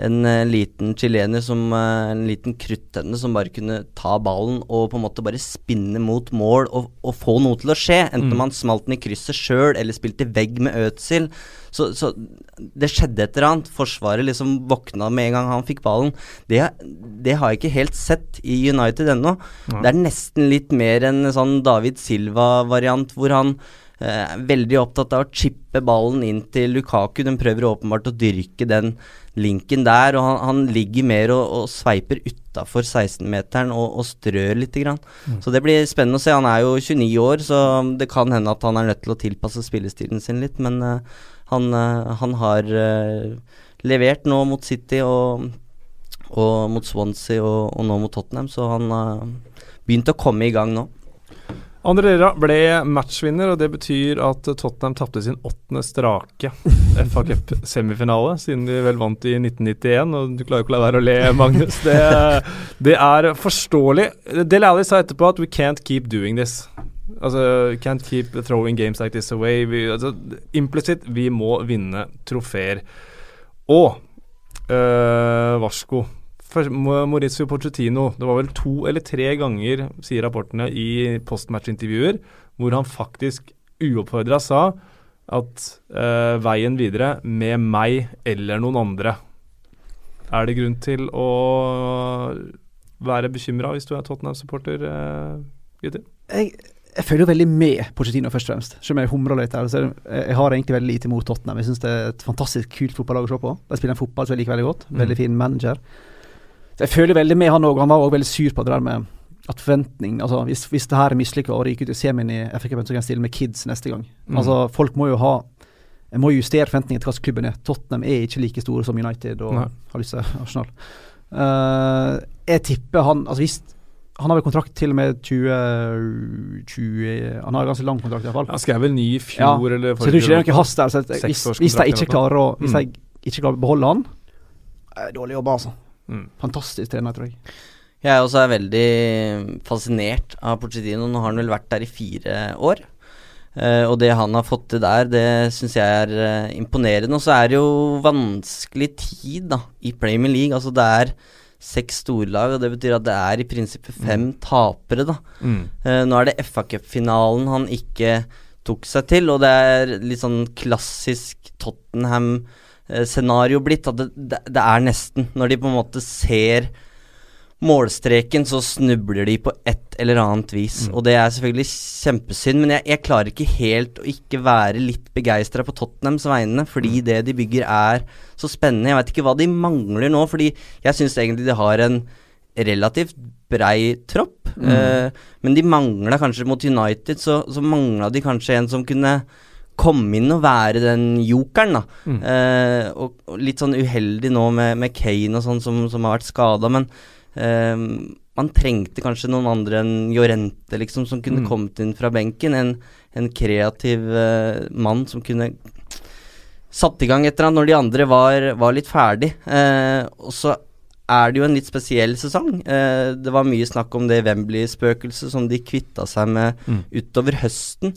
en uh, liten chilener som uh, En liten kruttønne som bare kunne ta ballen og på en måte bare spinne mot mål og, og få noe til å skje. Enten mm. man smalt den i krysset sjøl eller spilte vegg med Øtzil. Så, så, det skjedde et eller annet. Forsvaret liksom våkna med en gang han fikk ballen. Det, det har jeg ikke helt sett i United ennå. Ja. Det er nesten litt mer en sånn David Silva-variant hvor han uh, veldig opptatt av å chippe ballen inn til Lukaku. Den prøver åpenbart å dyrke den linken der, og han, han ligger mer og, og sveiper utafor 16-meteren og, og, strør litt. Grann. Mm. Så det blir spennende å se. Han er jo 29 år, så det kan hende at han er nødt til å tilpasse spillestilen sin litt, men eh, han, eh, han, har uh, levert nå mot City og, og mot Swansea og, og, nå mot Tottenham, så han har begynt å komme i gang nå. Andre Lera ble matchvinner, og det betyr at Tottenham tapte sin åttende strake FA Cup-semifinale, siden de vel vant i 1991. Og du klarer jo ikke å la være å le, Magnus. Det, det er forståelig. Del Alli sa etterpå at we can't keep doing this. Altså, can't keep throwing games like this away. Vi, altså, Implisitt, vi må vinne trofeer. Og øh, varsko Maurizio Pochettino Det var vel to eller tre ganger, sier rapportene, i postmatch-intervjuer hvor han faktisk uoppfordra sa at eh, veien videre med meg eller noen andre Er det grunn til å være bekymra hvis du er Tottenham-supporter, uh, gutter? Jeg, jeg føler jo veldig med Pochettino, først og fremst. Selv om jeg humrer litt her. Så jeg, jeg har egentlig veldig lite mot Tottenham. Jeg syns det er et fantastisk kult fotballag å se på. De spiller en fotball som jeg liker veldig godt. Mm. Veldig fin manager. Så jeg føler veldig med han òg. Han var òg veldig sur på det der med at forventning Altså, hvis, hvis det her er mislykka og ryker ut i semien i FA-cupen, så kan jeg stille med kids neste gang. Mm. Altså, folk må jo ha Jeg må justere forventningene til hva klubben er. Tottenham er ikke like store som United og Nei. har lyst til Arsenal. Uh, jeg tipper han Altså hvis Han har vel kontrakt til og med 20, 20 Han har ganske lang kontrakt, iallfall. Han skrev vel ny i fjor Ja, eller Så jeg tror ikke det er noe hast der. Så at hvis, hvis de ikke klarer å Hvis Mm. ikke klarer å beholde han Dårlig jobba, altså. Mm. Fantastisk trener, tror jeg. Jeg også er veldig fascinert av Pochettino. Nå har han vel vært der i fire år. Uh, og det han har fått til der, det syns jeg er uh, imponerende. Og så er det jo vanskelig tid da i Premier League. Altså det er seks storlag, og det betyr at det er i prinsippet fem tapere, da. Mm. Uh, nå er det FA Cup-finalen han ikke tok seg til, og det er litt sånn klassisk Tottenham-scenario blitt. At det, det, det er nesten. Når de på en måte ser målstreken, så snubler de på et eller annet vis. Mm. Og det er selvfølgelig kjempesynd, men jeg, jeg klarer ikke helt å ikke være litt begeistra på Tottenhams vegne, fordi Mm. det de bygger er så spennende. Jeg veit ikke hva de mangler nå, fordi jeg syns egentlig de har en relativt brei tropp. Mm. Uh, men de mangla kanskje mot United, så, så mangla de kanskje en som kunne komme inn og være den jokeren, da. Mm. Eh, og, og litt sånn uheldig nå med, med Kane og sånn som, som har vært skada, men eh, man trengte kanskje noen andre enn Jorente, liksom, som kunne Mm. kommet inn fra benken. En, en kreativ eh, mann som kunne satt i gang et eller annet når de andre var, var litt ferdig. Eh, og så er det jo en litt spesiell sesong. Eh, det var mye snakk om det Wembley-spøkelset som de kvitta seg med Mm. utover høsten.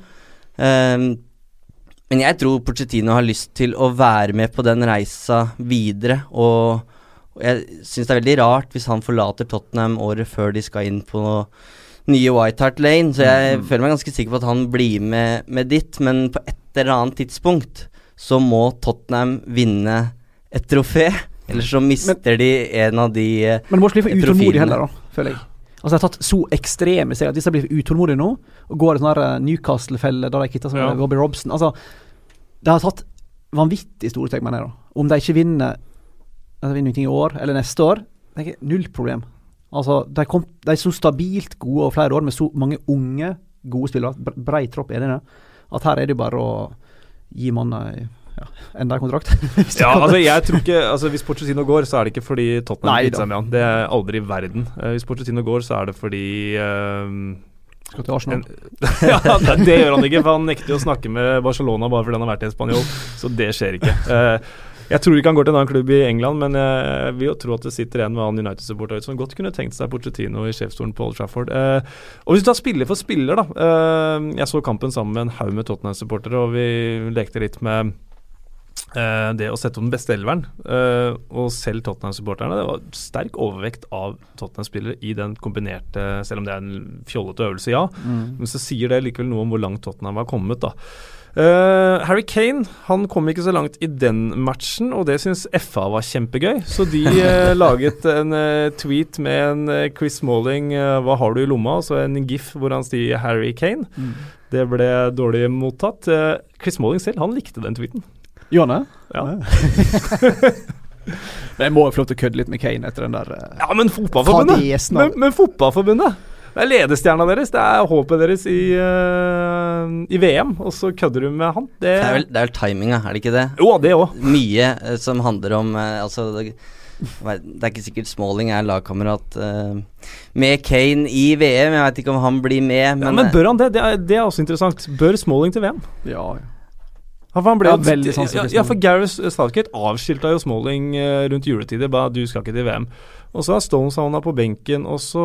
Eh, men jeg tror Pochettino har lyst til å være med på den reisa videre. Og, og jeg syns det er veldig rart hvis han forlater Tottenham året før de skal inn på nye White Hart Lane. Så jeg Mm. føler meg ganske sikker på at han blir med, med dit. Men på et eller annet tidspunkt så må Tottenham vinne et trofé. Eller så mister de en av de eh, Men du må ikke bli for utålmodig heller, da, føler jeg. Altså, de har tatt så ekstreme steg at hvis de blir utålmodige nå, og går i sånn eh, Newcastle-felle der de kvitter seg med Robbie Robson Altså, de har tatt vanvittig store steg, mener jeg. da Om de ikke vinner De vinner ingenting i år eller neste år, det er null problem. Altså, de, kom, de er så stabilt gode over flere år med så mange unge, gode spillere. bre- Brei tropp, er det det? At her er det jo bare å gi mannen ja, enda en kontrakt. Ja, altså jeg tror ikke Altså Hvis Pochettino går, så er det ikke fordi Tottenham kvitter seg med han. Det er aldri i verden. Eh, hvis Pochettino går, så er det fordi eh, Skal til Arsenal. ja, det, det gjør han ikke, for han nekter å snakke med Barcelona bare fordi han har vært i Spanjol. Så det skjer ikke. Uh, jeg tror ikke han går til en annen klubb i England, men jeg vil jo tro at det sitter en med han United-supporter som godt kunne tenkt seg Pochettino i sjefsstolen på Old Trafford. Eh, og hvis du tar spiller for spiller, da. Eh, jeg så kampen sammen med en haug med Tottenham-supportere, og vi lekte litt med det å sette opp den beste elveren. eh, og selv Tottenham-supporterne. Det var sterk overvekt av Tottenham-spillere i den kombinerte, selv om det er en fjollete øvelse, ja. Mm. Men så sier det likevel noe om hvor langt Tottenham har kommet, da. Uh, Harry Kane han kom ikke så langt i den matchen, og det syns FA var kjempegøy. Så de uh, laget en uh, tweet med en eh, Chris Malling eh, 'Hva har du i lomma?' og så en gif hvor han sier 'Harry Kane'. Mm. Det ble dårlig mottatt. Eh, Chris Malling selv han likte den tweeten. Gjør han det? Ja. Men jeg må jo få lov til å kødde litt med Kane etter den der eh, Ja, men fotballforbundet! fadesen Men, av men fotballforbundet! Det er ledestjerna deres, det er håpet deres i, eh, i VM, og så kødder du med han. Det, Det er vel, det er vel timinga, er det ikke det? Jo, det òg. Mye eh, som handler om eh, Altså det, det er ikke sikkert Smalling er lagkamerat eh, med Kane i VM. Jeg veit ikke om han blir med, Men, Ja, men bør han det? Det er, det er også interessant. Bør Smalling til VM? Ja, ja. Ja, for han ble Ja, veldig sans for ja, for Gareth Southgate avskilta jo Smalling eh, rundt juletider. Bare 'du skal ikke til VM'. Og så har Stones havna på benken, og så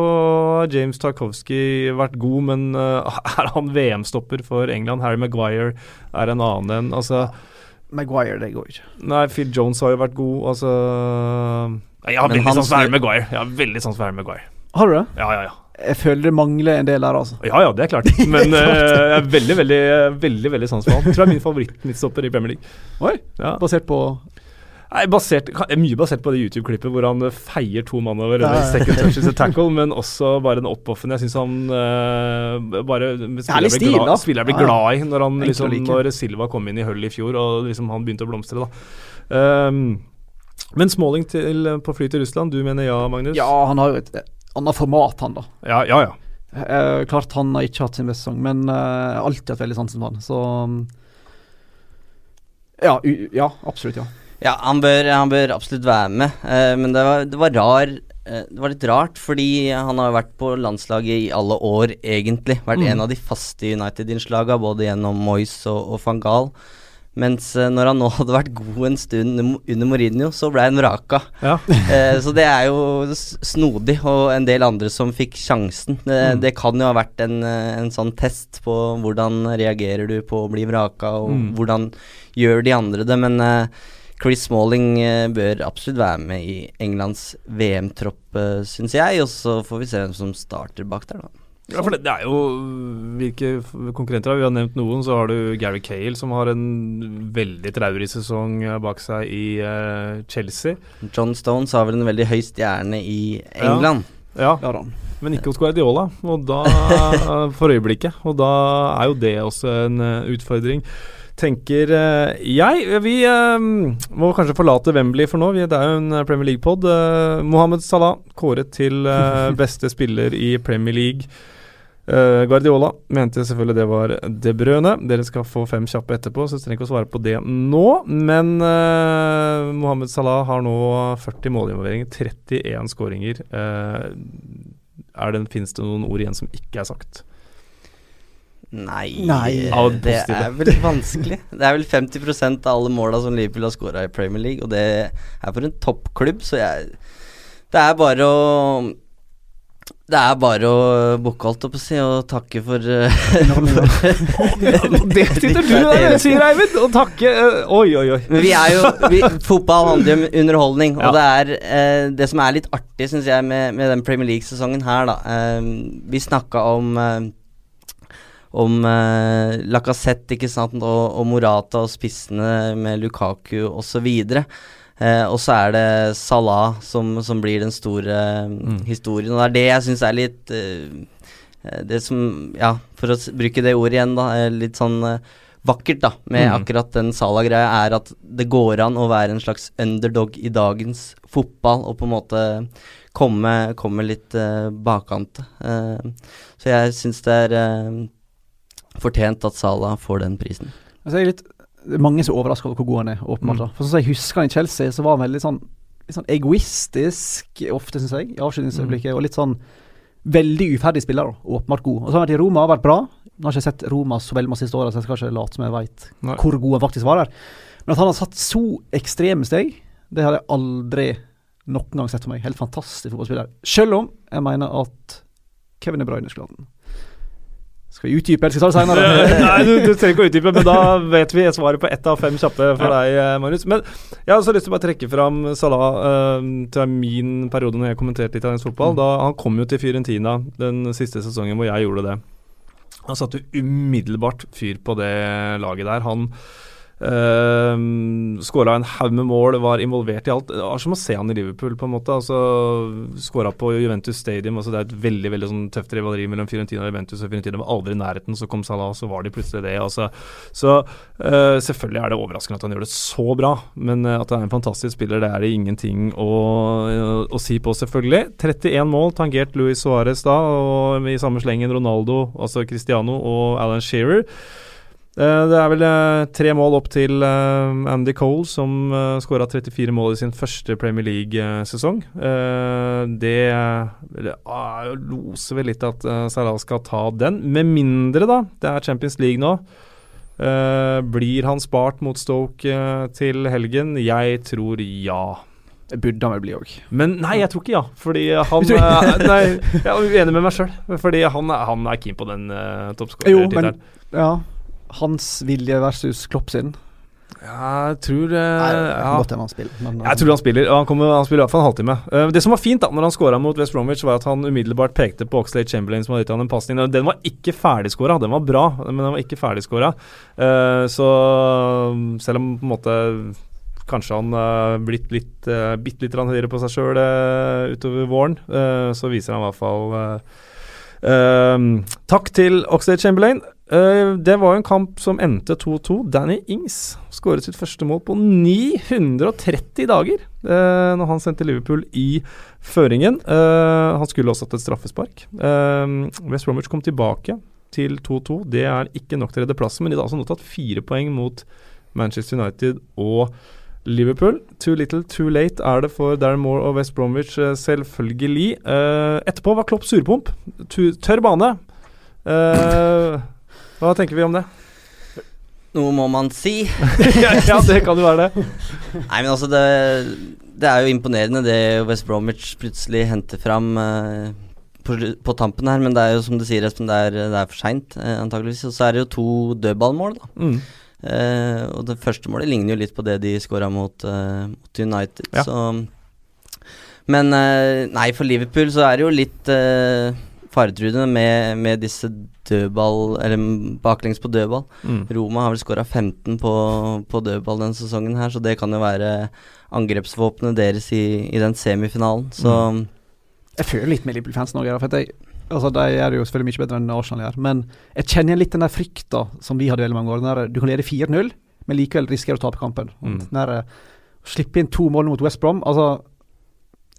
har James Tarkovsky vært god, men eh, er han VM-stopper for England? Harry Maguire er en annen en. Altså, Maguire, det går ikke. nei, Phil Jones har jo vært god. Altså Jeg har veldig han sans for Harry Maguire. Jeg har veldig sans for Harry Maguire. Har du det? Ja, ja, ja. Jeg føler det mangler en del der, altså. Ja ja, det er klart. Men eh, jeg er veldig, veldig veldig, veldig sans for ham. Tror jeg er min favoritt-midtstopper i Premier League. Oi, Ja. Basert på Nei, basert, Mye basert på det YouTube-klippet hvor han eh, feier to mann over under second touches a tackle, men også bare den opp-offen. Jeg syns han uh, bare spiller blir stil, glad, spiller blir Ja, glad i når, han, liksom, når Silva kom inn i hullet i fjor og liksom han begynte å blomstre. da Um, Men Smalling til, på fly til Russland, du mener ja, Magnus? Ja, han har jo et eh, annet format, han, da. ja, ja. ja. Eh, klart han har ikke hatt sin beste sesong, men eh, jeg har alltid hatt veldig sansen for han. Så mm, ja, u ja, absolutt, ja. Ja, han bør, han bør absolutt være med, eh, men det var, det var rar eh, Det var litt rart, fordi han har vært på landslaget i alle år, egentlig. Vært Mm. en av de faste United-innslaga, både gjennom Moyes og, og van Gaal. Mens eh, når han nå hadde vært god en stund under- Mourinho, så ble han vraka. ja. Eh, så det er jo snodig, og en del andre som fikk sjansen. Det, Mm. det kan jo ha vært en, eh, en sånn test på hvordan reagerer du på å bli vraka, og Mm. hvordan gjør de andre det. Men eh, Chris Smalling eh, bør absolutt være med i Englands VM-tropp, eh, syns jeg. Og så får vi se hvem som starter bak der, da. Ja, for det, det er jo Hvilke konkurrenter har vi? Har nevnt noen. Så har du Gary Cale, som har en veldig traurig sesong bak seg i uh, Chelsea. John Stones har vel en veldig høy stjerne i England. Ja, Ja ja men ikke hos Guardiola, og da for øyeblikket. Og da er jo det også en eh, utfordring. Tenker eh, jeg. Vi må kanskje forlate Wembley for nå. Det er jo en Premier League-pod. Mohammed Salah kåret til beste spiller i Premier League. Eh, Guardiola mente selvfølgelig det var De Brøne. Dere skal få fem kjappe etterpå, så trenger ikke å svare på det nå. Men uh, Mohammed Salah har nå 40 målinvolveringer, 31 skåringer. Uh, er det, Fins det noen ord igjen som ikke er sagt? Nei, Nei. eh, det det er vel vanskelig. Det er vel 50% av alle måla som Liverpool har skåra i Premier League, og det er for en toppklubb, så jeg Det er bare å det er bare å booke, holdt jeg på å si, og takke for, eh, for Det sitter du der og sier, Eivind! Og takke eh, Oi, oi, oi. Men vi er jo vi, Fotball handler om underholdning, og Ja. det er eh, det som er litt artig, syns jeg, med, med den Premier League-sesongen her, da. Eh, vi snakka om eh, om eh, Lacassette, ikke sant, og, og Morata og spissene med Lukaku osv. Eh, og så er det Salah som, som blir den store eh, Mm. historien. Og det er det jeg syns er litt eh, eh, Det som, ja, for å bruke det ordet igjen, da, er litt sånn eh, vakkert da med Mm. akkurat den Salah-greia, er at det går an å være en slags underdog i dagens fotball, og på en måte komme, komme litt uh, bakkant. Eh, så jeg syns det er eh, fortjent at Salah får den prisen. Altså, jeg er litt, det er mange som er overraska over hvor god han er, åpenbart. Mm. For sånn som jeg husker han i Chelsea, så var han veldig sånn, litt sånn egoistisk ofte, syns jeg, i avslutningsøyeblikket. Og litt sånn veldig uferdig spiller, åpenbart god. Og så har han vært i Roma har vært bra. Nå har jeg ikke sett Roma så veldig masse siste året, så jeg skal ikke late som jeg veit hvor god han faktisk var der. Men at han har satt så ekstreme steg, det har jeg aldri noen gang sett for meg. Helt fantastisk fotballspiller. Selv om jeg mener at Kevin De Bruyne skulle hatt den. Skal vi utdype, eller skal vi ta det seinere? Nei, du, du trenger ikke å utdype, men da vet vi svaret på ett av fem kjappe for deg, eh, Marius. Men jeg har også lyst til å bare trekke fram Salah uh, til min periode når jeg kommenterte italiensk fotball. Mm. Da Han kom jo til Fiorentina den siste sesongen hvor jeg gjorde det. Han satte umiddelbart fyr på det laget der. Han uh, skåra en haug med mål, var involvert i alt. Det var som å se han i Liverpool, på en måte. Altså, skåra på Juventus Stadium. Altså, det er et veldig veldig sånn tøft rivaleri mellom Fiorentina og Juventus. Og Fiorentina var aldri i nærheten, så kom Salah, så var de plutselig det. Altså. Så uh, selvfølgelig er det overraskende at han gjør det så bra, men eh, at han er en fantastisk spiller, det er det ingenting å, å si på, selvfølgelig. 31 mål, tangert Luis Suárez da, og i samme slengen Ronaldo, altså Cristiano og Alan Shearer. Eh, Det er vel eh, tre mål opp til eh, Andy Cole, som skåra 34 mål i sin første Premier League-sesong. det det, ah, loser vel litt at Salah skal ta den, med mindre, da. Det er Champions League nå. Blir han spart mot Stoke til helgen? Jeg tror ja. Det burde han vel bli òg. Men nei, jeg tror ikke ja. Fordi han Nei, jeg er uenig med meg sjøl. Fordi han, han er keen på den uh, toppskårertittelen. ja, hans vilje versus Klopp sin. Jeg tror eh, Nei, det ja. godt han spiller, men Jeg tror han spiller, og han, kommer, han spiller i hvert fall en halvtime. Uh, det som var fint da når han scora mot West Bromwich, var at han umiddelbart pekte på Oxlade Chamberlain som hadde gitt han en pasning. Den var ikke ferdigskåra, den var bra, men den var ikke ferdigskåra. Uh, så selv om på en måte kanskje han uh, blitt litt uh, bitte litt høyere på seg sjøl utover våren, eh, så viser han i hvert fall Takk til Oxlade Chamberlain. Uh, det var jo en kamp som endte 2-2. Danny Ings skåret sitt første mål på 930 dager uh, når han sendte Liverpool i føringen. Uh, han skulle også hatt et straffespark. West Bromwich kom tilbake til 2-2. Det er ikke nok til å redde plassen, men de har altså nå tatt fire poeng mot Manchester United og Liverpool. Too little, too late er det for Darren Moore og West Bromwich, selvfølgelig. etterpå var Klopp surpomp. Tørr bane. Hva tenker vi om det? Noe må man si. ja, det kan jo være det. Nei, men altså, det, det, er jo imponerende det West Bromwich plutselig henter fram uh, på, på, tampen her, men det er jo som du sier, Espen, det er, det er for seint, uh, antageligvis. Og så er det jo to dødballmål, da. Mm. Uh, og det første målet ligner jo litt på det de skåra mot, mot, United, ja. så Men nei, for Liverpool så er det jo litt faretruende med, med, disse dødball Eller baklengs på dødball. Mm. Roma har vel skåra 15 på, på, dødball denne sesongen her, så det kan jo være angrepsvåpenet deres i, i den semifinalen. Så mm. Jeg føler litt med Liverpool-fansen òg, altså, de er jo selvfølgelig mye bedre enn Arsenal gjør. Men jeg kjenner igjen litt den der frykta som vi hadde veldig mange år. Der du kan lede 4-0, men likevel risikerer å tape kampen. Mm. Der, slippe inn to mål mot West Brom. Altså,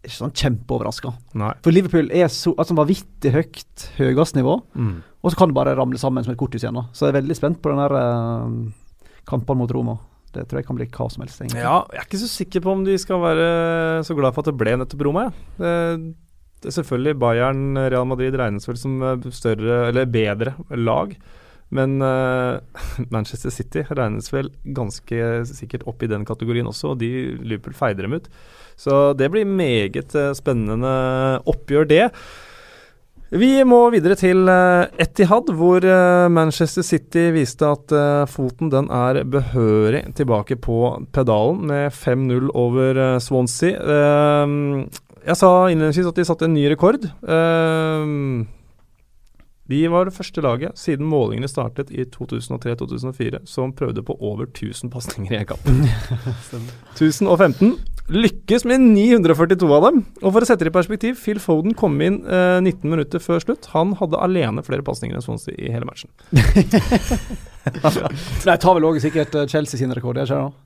ikke sånn kjempeoverraska. For Liverpool er så altså, vanvittig høyt høyest nivå, mm. og så kan det bare ramle sammen som et korthus igjen. Så jeg er veldig spent på den der eh, kampen mot Roma. Det tror jeg kan bli hva som helst. Egentlig. Ja, jeg er ikke så sikker på om de skal være så glad for at det ble nettopp Roma. Ja. Det, det selvfølgelig Bayern, Real Madrid regnes vel som eh, større, eller bedre lag. Men uh, Manchester City regnes vel ganske sikkert opp i den kategorien også, og de Liverpool feider dem ut. Så det blir meget uh, spennende oppgjør, det. Vi må videre til uh, Etihad, hvor Manchester City viste at foten den er behørig tilbake på pedalen med 5-0 over Swansea. jeg sa innledningsvis at de satte en ny rekord. De var det første laget siden målingene startet i 2003-2004 som prøvde på over 1000 pasninger i en kamp. 1015. Lykkes med 942 av dem. Og for å sette det i perspektiv, Phil Foden kom inn eh, 19 minutter før slutt. Han hadde alene flere pasninger enn Swansea i hele matchen. Nei, tar vel også sikkert eh, Chelsea sin rekord.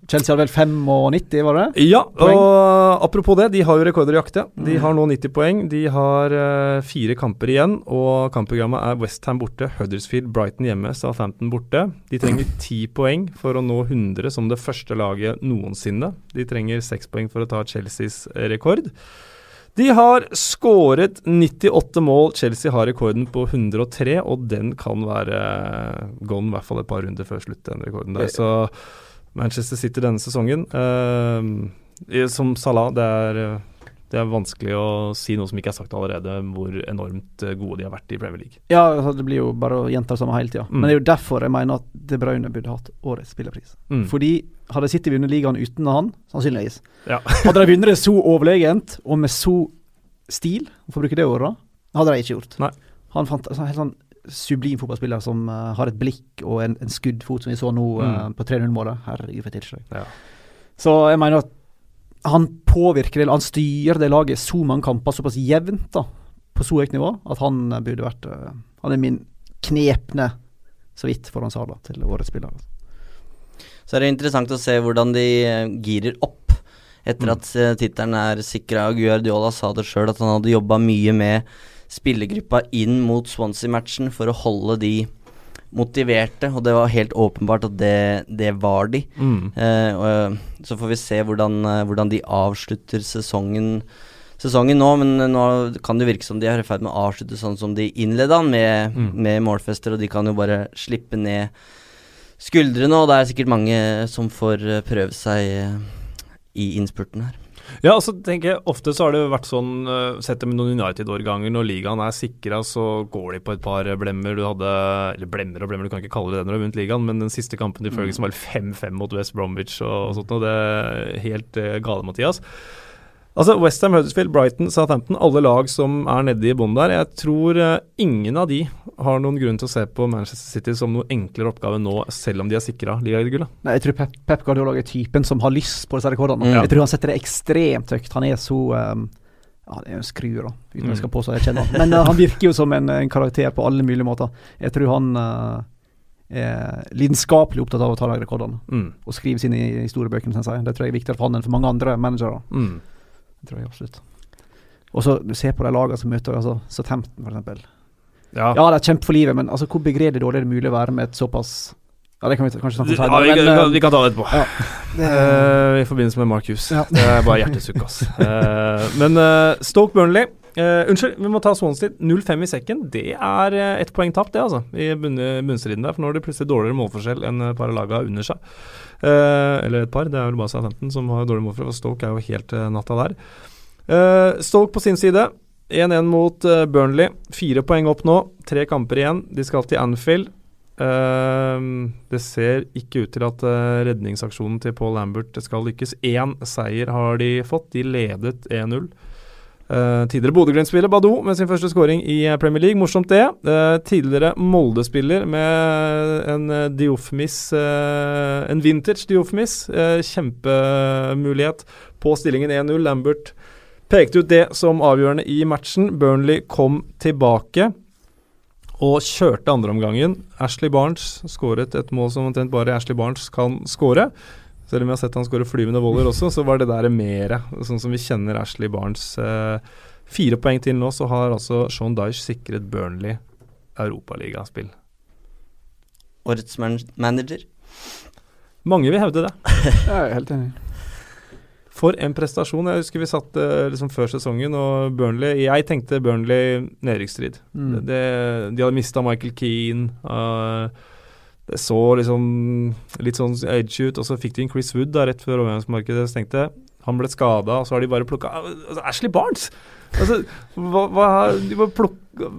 Chelsea hadde vel 95, var det? Ja, poeng. og apropos det, de har jo rekorder i jakte. De mm. har nå 90 poeng. De har uh, fire kamper igjen, og kampprogrammet er Westham borte, Huddersfield, Brighton hjemme, Southampton borte. De trenger ti poeng for å nå 100 som det første laget noensinne. De trenger seks poeng for å ta Chelseas rekord. De har skåret 98 mål. Chelsea har rekorden på 103, og den kan være gone i hvert fall et par runder før slutt, den rekorden der. Så Manchester City denne sesongen uh, Som Salah, det er, det er vanskelig å si noe som ikke er sagt allerede, hvor enormt gode de har vært i Premier League. Ja, altså, det blir jo bare å gjenta det samme hele tida. Mm. Men det er jo derfor jeg mener at De Bruyne burde hatt årets spillerpris. Mm. Fordi hadde City vunnet ligaen uten han, sannsynligvis. Ja. hadde de vunnet det så overlegent og med så stil, for å bruke det ordet, hadde de ikke gjort. Nei. Han fant altså, helt sånn sublim fotballspiller som uh, har et blikk og en, en skuddfot, som vi så nå uh, mm. på 3-0-målet. Herregud, for et tilslag. Ja. Så jeg mener at han påvirker eller han styrer det laget så mange kamper såpass jevnt da, på så høyt nivå at han burde vært uh, Han er min knepne, så vidt, foran Sala til årets spiller. Altså. Så er det interessant å se hvordan de eh, girer opp etter mm. at uh, tittelen er sikra. Guardiola sa det sjøl, at han hadde jobba mye med spillergruppa inn mot Swansea-matchen for å holde de motiverte, og det var helt åpenbart at det, det var de. Mm. Eh, og, så får vi se hvordan, uh, hvordan de avslutter sesongen, sesongen nå, men nå kan det virke som de er i ferd med å avslutte sånn som de innleda, med, mm. med målfester, og de kan jo bare slippe ned skuldrene, og det er sikkert mange som får eh, prøve seg eh, i innspurten her. Ja, altså tenker jeg Ofte så har det vært sånn uh, Sett det med noen United-årganger. Når ligaen er sikra, så går de på et par blemmer. Du hadde Eller blemmer og blemmer, du kan ikke kalle det det når du har vunnet ligaen, men den siste kampen til Ferguson var 5-5 mot West Bromwich og, og sånt og Det er helt uh, gale, Mathias. Altså Westham, Huddersfield, Brighton, Southampton, alle lag som er nede i bånn der. Jeg tror uh, ingen av de har noen grunn til å se på Manchester City som noe enklere oppgave nå, selv om de er sikra ligagullet. Nei, jeg tror Pep, Pep Guardiola er typen som har lyst på disse rekordene. Mm. Jeg tror han setter det ekstremt høyt. Han er så um, Ja, det er en skrue, da, uten at jeg skal påstå jeg kjenner han. Men uh, han virker jo som en, en, karakter på alle mulige måter. Jeg tror han uh, er lidenskapelig opptatt av å ta de rekordene. Mm. Og skrive sine historiebøker, syns jeg. Det tror jeg er viktigere for han enn for mange andre managere. Mm. Det tror jeg absolutt. Og så du ser på de lagene som møter altså, Southampton, for eksempel. Ja. Ja, det er kjempe for livet, men altså, hvor begredelig dårlig er det mulig å være med et såpass Ja, det kan vi kanskje snakke om Ja, vi, senere, kan- vi kan ta det etterpå. ja. Det, Eh, I forbindelse med Mark Hughes. Ja. Det er bare hjertesukk, ass. uh, men uh, Stoke Burnley eh, Unnskyld, vi må ta Swansea. 0-5 i sekken. Det er uh, ett poeng tapt, det, altså. I bunn, bunnstriden der. For nå har de plutselig dårligere målforskjell enn et par av laga under seg. Uh, eller et par. Det er vel bare Southampton som har dårlig målforskjell. For Stoke er jo helt uh, natta der. Stoke på sin side. 1-1 mot Burnley. Fire poeng opp nå. Tre kamper igjen. De skal til Anfield. Det ser ikke ut til at redningsaksjonen til Paul Lambert skal lykkes. Én seier har de fått. De ledet 1-0. Uh, tidligere Bodø-Glimt-spiller Badou med sin første skåring i eh, Premier League. Morsomt det. Uh, tidligere Molde-spiller med en uh, Diofmis En vintage Diofmis. Kjempemulighet på stillingen 1-0. Lambert pekte ut det som avgjørende i matchen. Burnley kom tilbake og kjørte andreomgangen. Ashley Barnes skåret et mål som omtrent bare Ashley Barnes kan skåre. Selv om vi har sett han skåre flyvende voller også, så var det der mere, sånn som vi kjenner Ashley Barnes. Eh, fire poeng til nå, så har altså Sean Dyche sikret Burnley europaligaspill. Årets man manager. Mange vil hevde det. jeg er helt enig. For en prestasjon. Jeg husker vi satt eh, liksom før sesongen, og Burnley Jeg tenkte Burnley nedrykksstrid. Mm. Det, det, de hadde mista Michael Keane. Uh, det så liksom litt sånn edge ut, og så fikk de inn Chris Wood da, rett før overgangsmarkedet stengte. Han ble skada, og så har de bare plukka altså, Ashley Barnes! Altså, hva, hva De må plukke,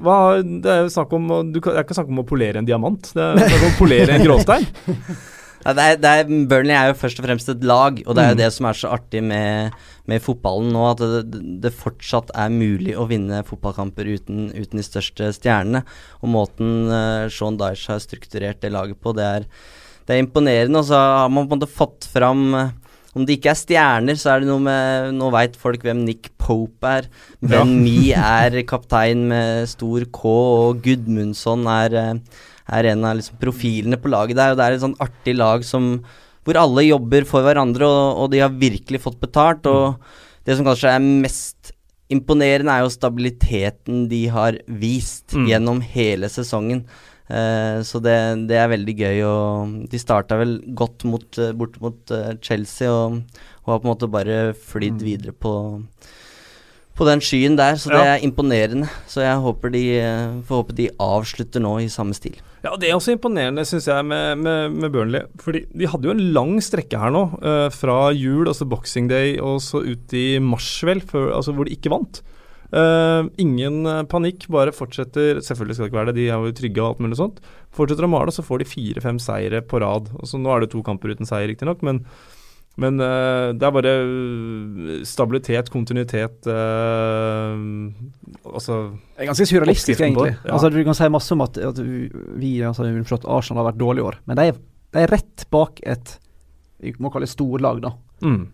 hva, Det er jo snakk om du, Det er ikke snakk om å polere en diamant, det er snakk om å polere en gråstein. Ja, det er, det er, Burnley er jo først og fremst et lag, og det er jo Mm. det som er så artig med, med fotballen nå, at det, det fortsatt er mulig å vinne fotballkamper uten, uten de største stjernene. Og måten uh, Sean Dyche har strukturert det laget på, det er, det er imponerende. Og så har man på en måte fått fram uh, om det ikke er stjerner, så er det noe med Nå veit folk hvem Nick Pope er. Ja. Ben Me er kaptein med stor K, og Gudmundsson er, eh, er en av liksom profilene på laget der. Og det er et sånn artig lag som, hvor alle jobber for hverandre, og, og de har virkelig fått betalt. Og det som kanskje er mest imponerende, er jo stabiliteten de har vist Mm. gjennom hele sesongen. Uh, så det, det er veldig gøy. Og de starta vel godt mot, eh, bort mot uh, Chelsea og, og har på en måte bare flydd Mm. videre på, på den skyen der. Så det Ja. er imponerende. Så jeg håper de, får håpe de avslutter nå i samme stil. Ja, Det er også imponerende, syns jeg, med, med, med Burnley. Fordi de hadde jo en lang strekke her nå, eh, fra jul, altså boxing day, og så ut i mars, vel, før, altså hvor de ikke vant. Eh, ingen eh, panikk, bare fortsetter Selvfølgelig skal det ikke være det, de er jo trygge og alt mulig sånt. Fortsetter å male, så får de fire-fem seire på rad. Altså, Nå er det to kamper uten seier, riktignok, men, men uh, det er bare eh, stabilitet, kontinuitet uh, Altså Det er ganske surrealistisk, egentlig. ja. Altså, du kan si masse om at, at vi, altså, at Arsenal har vært dårlig i år, men de er, de er rett bak et vi må kalle det storlag, da, mm.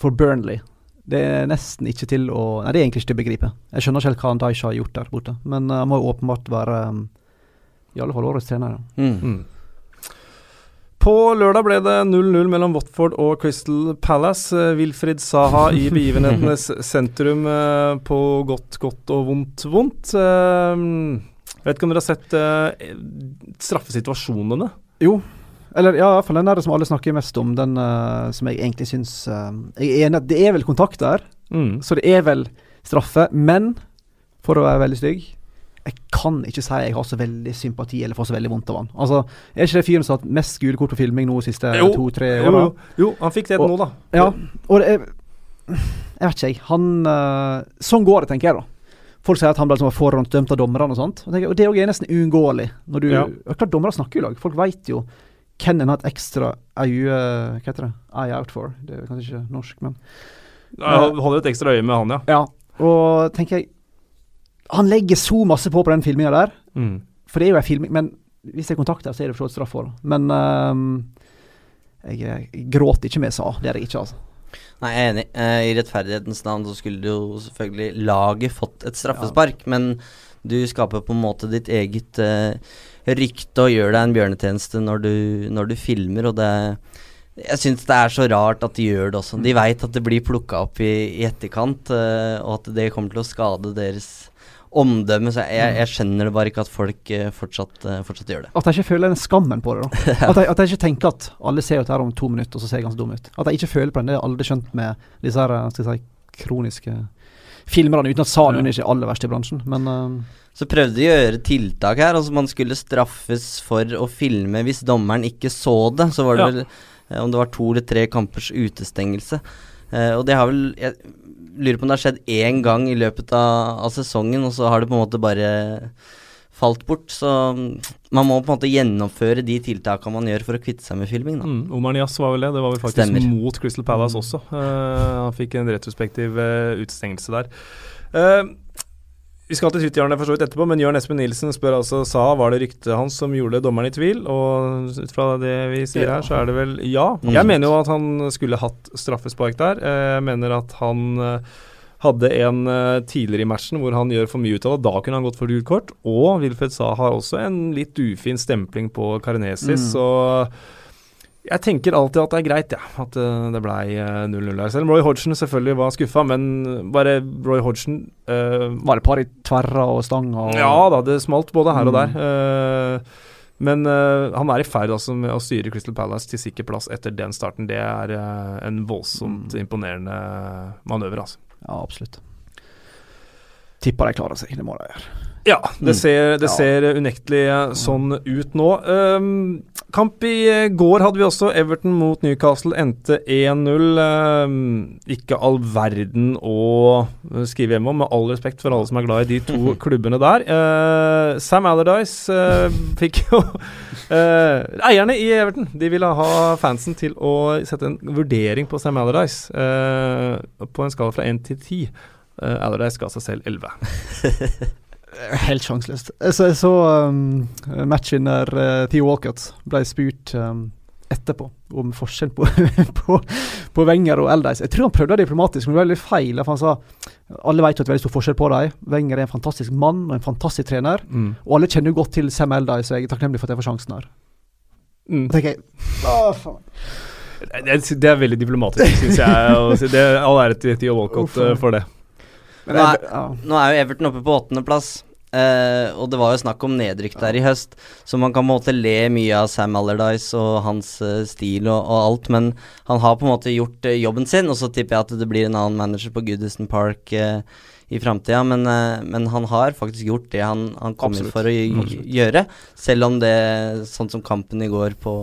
for Burnley. Det er nesten ikke til å Nei, det er egentlig ikke til å begripe. Jeg skjønner ikke helt hva Daisha har gjort der borte, men uh, han må jo åpenbart være um, i alle fall årets trener. ja. Mm. Mm. På lørdag ble det 0-0 mellom Watford og Crystal Palace. Wilfrid Saha i begivenhetenes sentrum eh, på godt, godt og vondt, vondt. Jeg vet ikke om dere har sett eh, straffesituasjonene? Jo, eller ja, i hvert fall den der som alle snakker mest om, den som jeg egentlig syns Jeg er enig det er vel kontakt der, Mm. så det er vel straffe, men for å være veldig stygg jeg kan ikke si jeg har så veldig sympati eller får så veldig vondt av han. Altså, Er ikke det fyren som har hatt mest gule kort på filming nå de siste to-tre åra? jo, jo, han fikk det Og- nå, da. Ja, og det er Jeg vet ikke, jeg. Han uh, Sånn går det, tenker jeg, da. Folk sier at han ble liksom forhåndsdømt av dommerne og sånt. Og, tenker, og det er nesten uunngåelig. Når du Ja. Klart dommere snakker i lag. Folk veit jo hvem en har et ekstra øye Hva heter det? Eye out for. Det er kanskje ikke norsk, men Jeg holder et ekstra øye med han, ja. Ja. Og tenker jeg Han legger så masse på på den filminga der. Mm. For det er jo ei filming, men hvis jeg kontakter, kontakt så er det for så vidt straff for det. Men uh, jeg, jeg gråter ikke med sa. Det er jeg ikke, altså. Nei, jeg er enig. Eh, I rettferdighetens navn så skulle jo selvfølgelig laget fått et straffespark, men du skaper på en måte ditt eget uh, rykte og gjør deg en bjørnetjeneste når du, når du filmer, og det Jeg syns det er så rart at de gjør det også. De veit at det blir plukka opp i, i etterkant, uh, og at det kommer til å skade deres omdømme. Så jeg, jeg skjønner det bare ikke at folk eh, fortsatt, eh, fortsatt gjør det. At jeg ikke føler den skammen på det. da at, jeg, at jeg ikke tenker at alle ser ut her om to minutter, og så ser jeg ganske dum ut. At jeg ikke føler på den. Det har jeg aldri skjønt med disse her, skal jeg si, kroniske filmerne, uten at Ja. er ikke aller verst i bransjen. Men uh, Så prøvde de å gjøre tiltak her. Altså Man skulle straffes for å filme hvis dommeren ikke så det. Så var det Ja. vel om det var to eller tre kampers utestengelse. Uh, og det har vel Jeg lurer på om det har skjedd én gang i løpet av, av sesongen, og så har det på en måte bare falt bort. Så mm, man må på en måte gjennomføre de tiltakene man gjør for å kvitte seg med filming. Da. Mm, Omar Nias var vel det. Det var vel faktisk Stemmer. mot Crystal Palace også. Uh, han fikk en retrospektiv uh, utestengelse der. Eh, vi skal til Twitter-hjørnet for så vidt etterpå, men Jørn Espen Nilsen spør altså sa var det ryktet hans som gjorde dommeren i tvil. Og ut fra det vi sier her, så er det vel ja. Mm. Jeg mener jo at han skulle hatt straffespark der. Eh, Jeg mener at han eh, hadde en eh, tidligere i matchen hvor han gjør for mye ut av det. Da kunne han gått for gult kort. Og Wilfred Sa har også en litt ufin stempling på Karnesis. Mm. Så jeg tenker alltid at det er greit, ja, at eh, det blei eh, 0-0 her. Selv om Roy Hodgson selvfølgelig var skuffa, men bare Roy Hodgson uh, var det et par i tverra og stanga? Og, Ja da, det smalt både her og der. Uh, men uh, han er i ferd altså, med å styre Crystal Palace til sikker plass etter den starten. Det er eh, en voldsomt Mm. imponerende manøver, altså. Ja, absolutt. Tipper de klarer seg, det må de gjøre. Ja, det Mm. ser, det ser unektelig eh, sånn ut nå. Um, kamp i eh, går hadde vi også. Everton mot Newcastle endte 1-0. Um, ikke all verden å eh, skrive hjem om, med all respekt for alle som er glad i de to klubbene der. Uh, Sam Allardyce uh, fikk jo uh, Eierne i Everton de ville ha fansen til å sette en vurdering på Sam Allardyce på en skala fra 1 til 10. Uh, Allardyce ga seg selv 11. Helt sjanseløst. Jeg så, um, der uh, Theo Walcott ble spurt um, etterpå om forskjell på, på, på Wenger og Eldeis. Jeg tror han prøvde det diplomatisk, men det var veldig feil. For han sa alle vet jo at det er veldig stor forskjell på dem. Wenger er en fantastisk mann og en fantastisk trener. Mm. Og alle kjenner jo godt til Sam Eldeis, og jeg er takknemlig for at jeg får sjansen her. Mm. Da tenker jeg Å, faen. Det, det er veldig diplomatisk, syns jeg. å. Det All ære til Theo Walcott eh, for det. Men nå er. Nå er jo Everton oppe på åttendeplass. Eh, og det var jo snakk om nedrykk der i høst, så man kan på en måte le mye av Sam Allardyce og hans uh, stil og, og alt, men han har på en måte gjort uh, jobben sin, og så tipper jeg at det blir en annen manager på Goodison Park i framtida, men, men han har faktisk gjort det han, han kom inn Absolutt. for å gjøre, selv om det, sånn som kampen i går på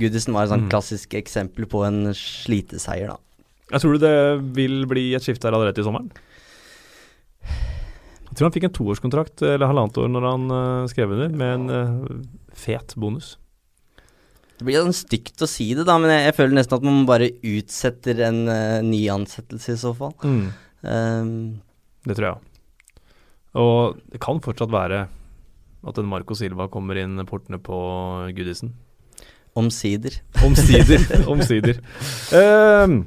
Goodison var et sånt Mm. klassisk eksempel på en sliteseier, da. Jeg tror du det vil bli et skifte her allerede i sommeren? Jeg tror han fikk en toårskontrakt eller halvannet år når han eh, skrev under, med en eh, fet bonus. Det blir sånn stygt å si det, da, men jeg, jeg føler nesten at man bare utsetter en uh, ny ansettelse i så fall. Um, Det tror jeg. Og det kan fortsatt være at en Marco Silva kommer inn portene på Goodison. omsider. Omsider. Omsider. Ehm,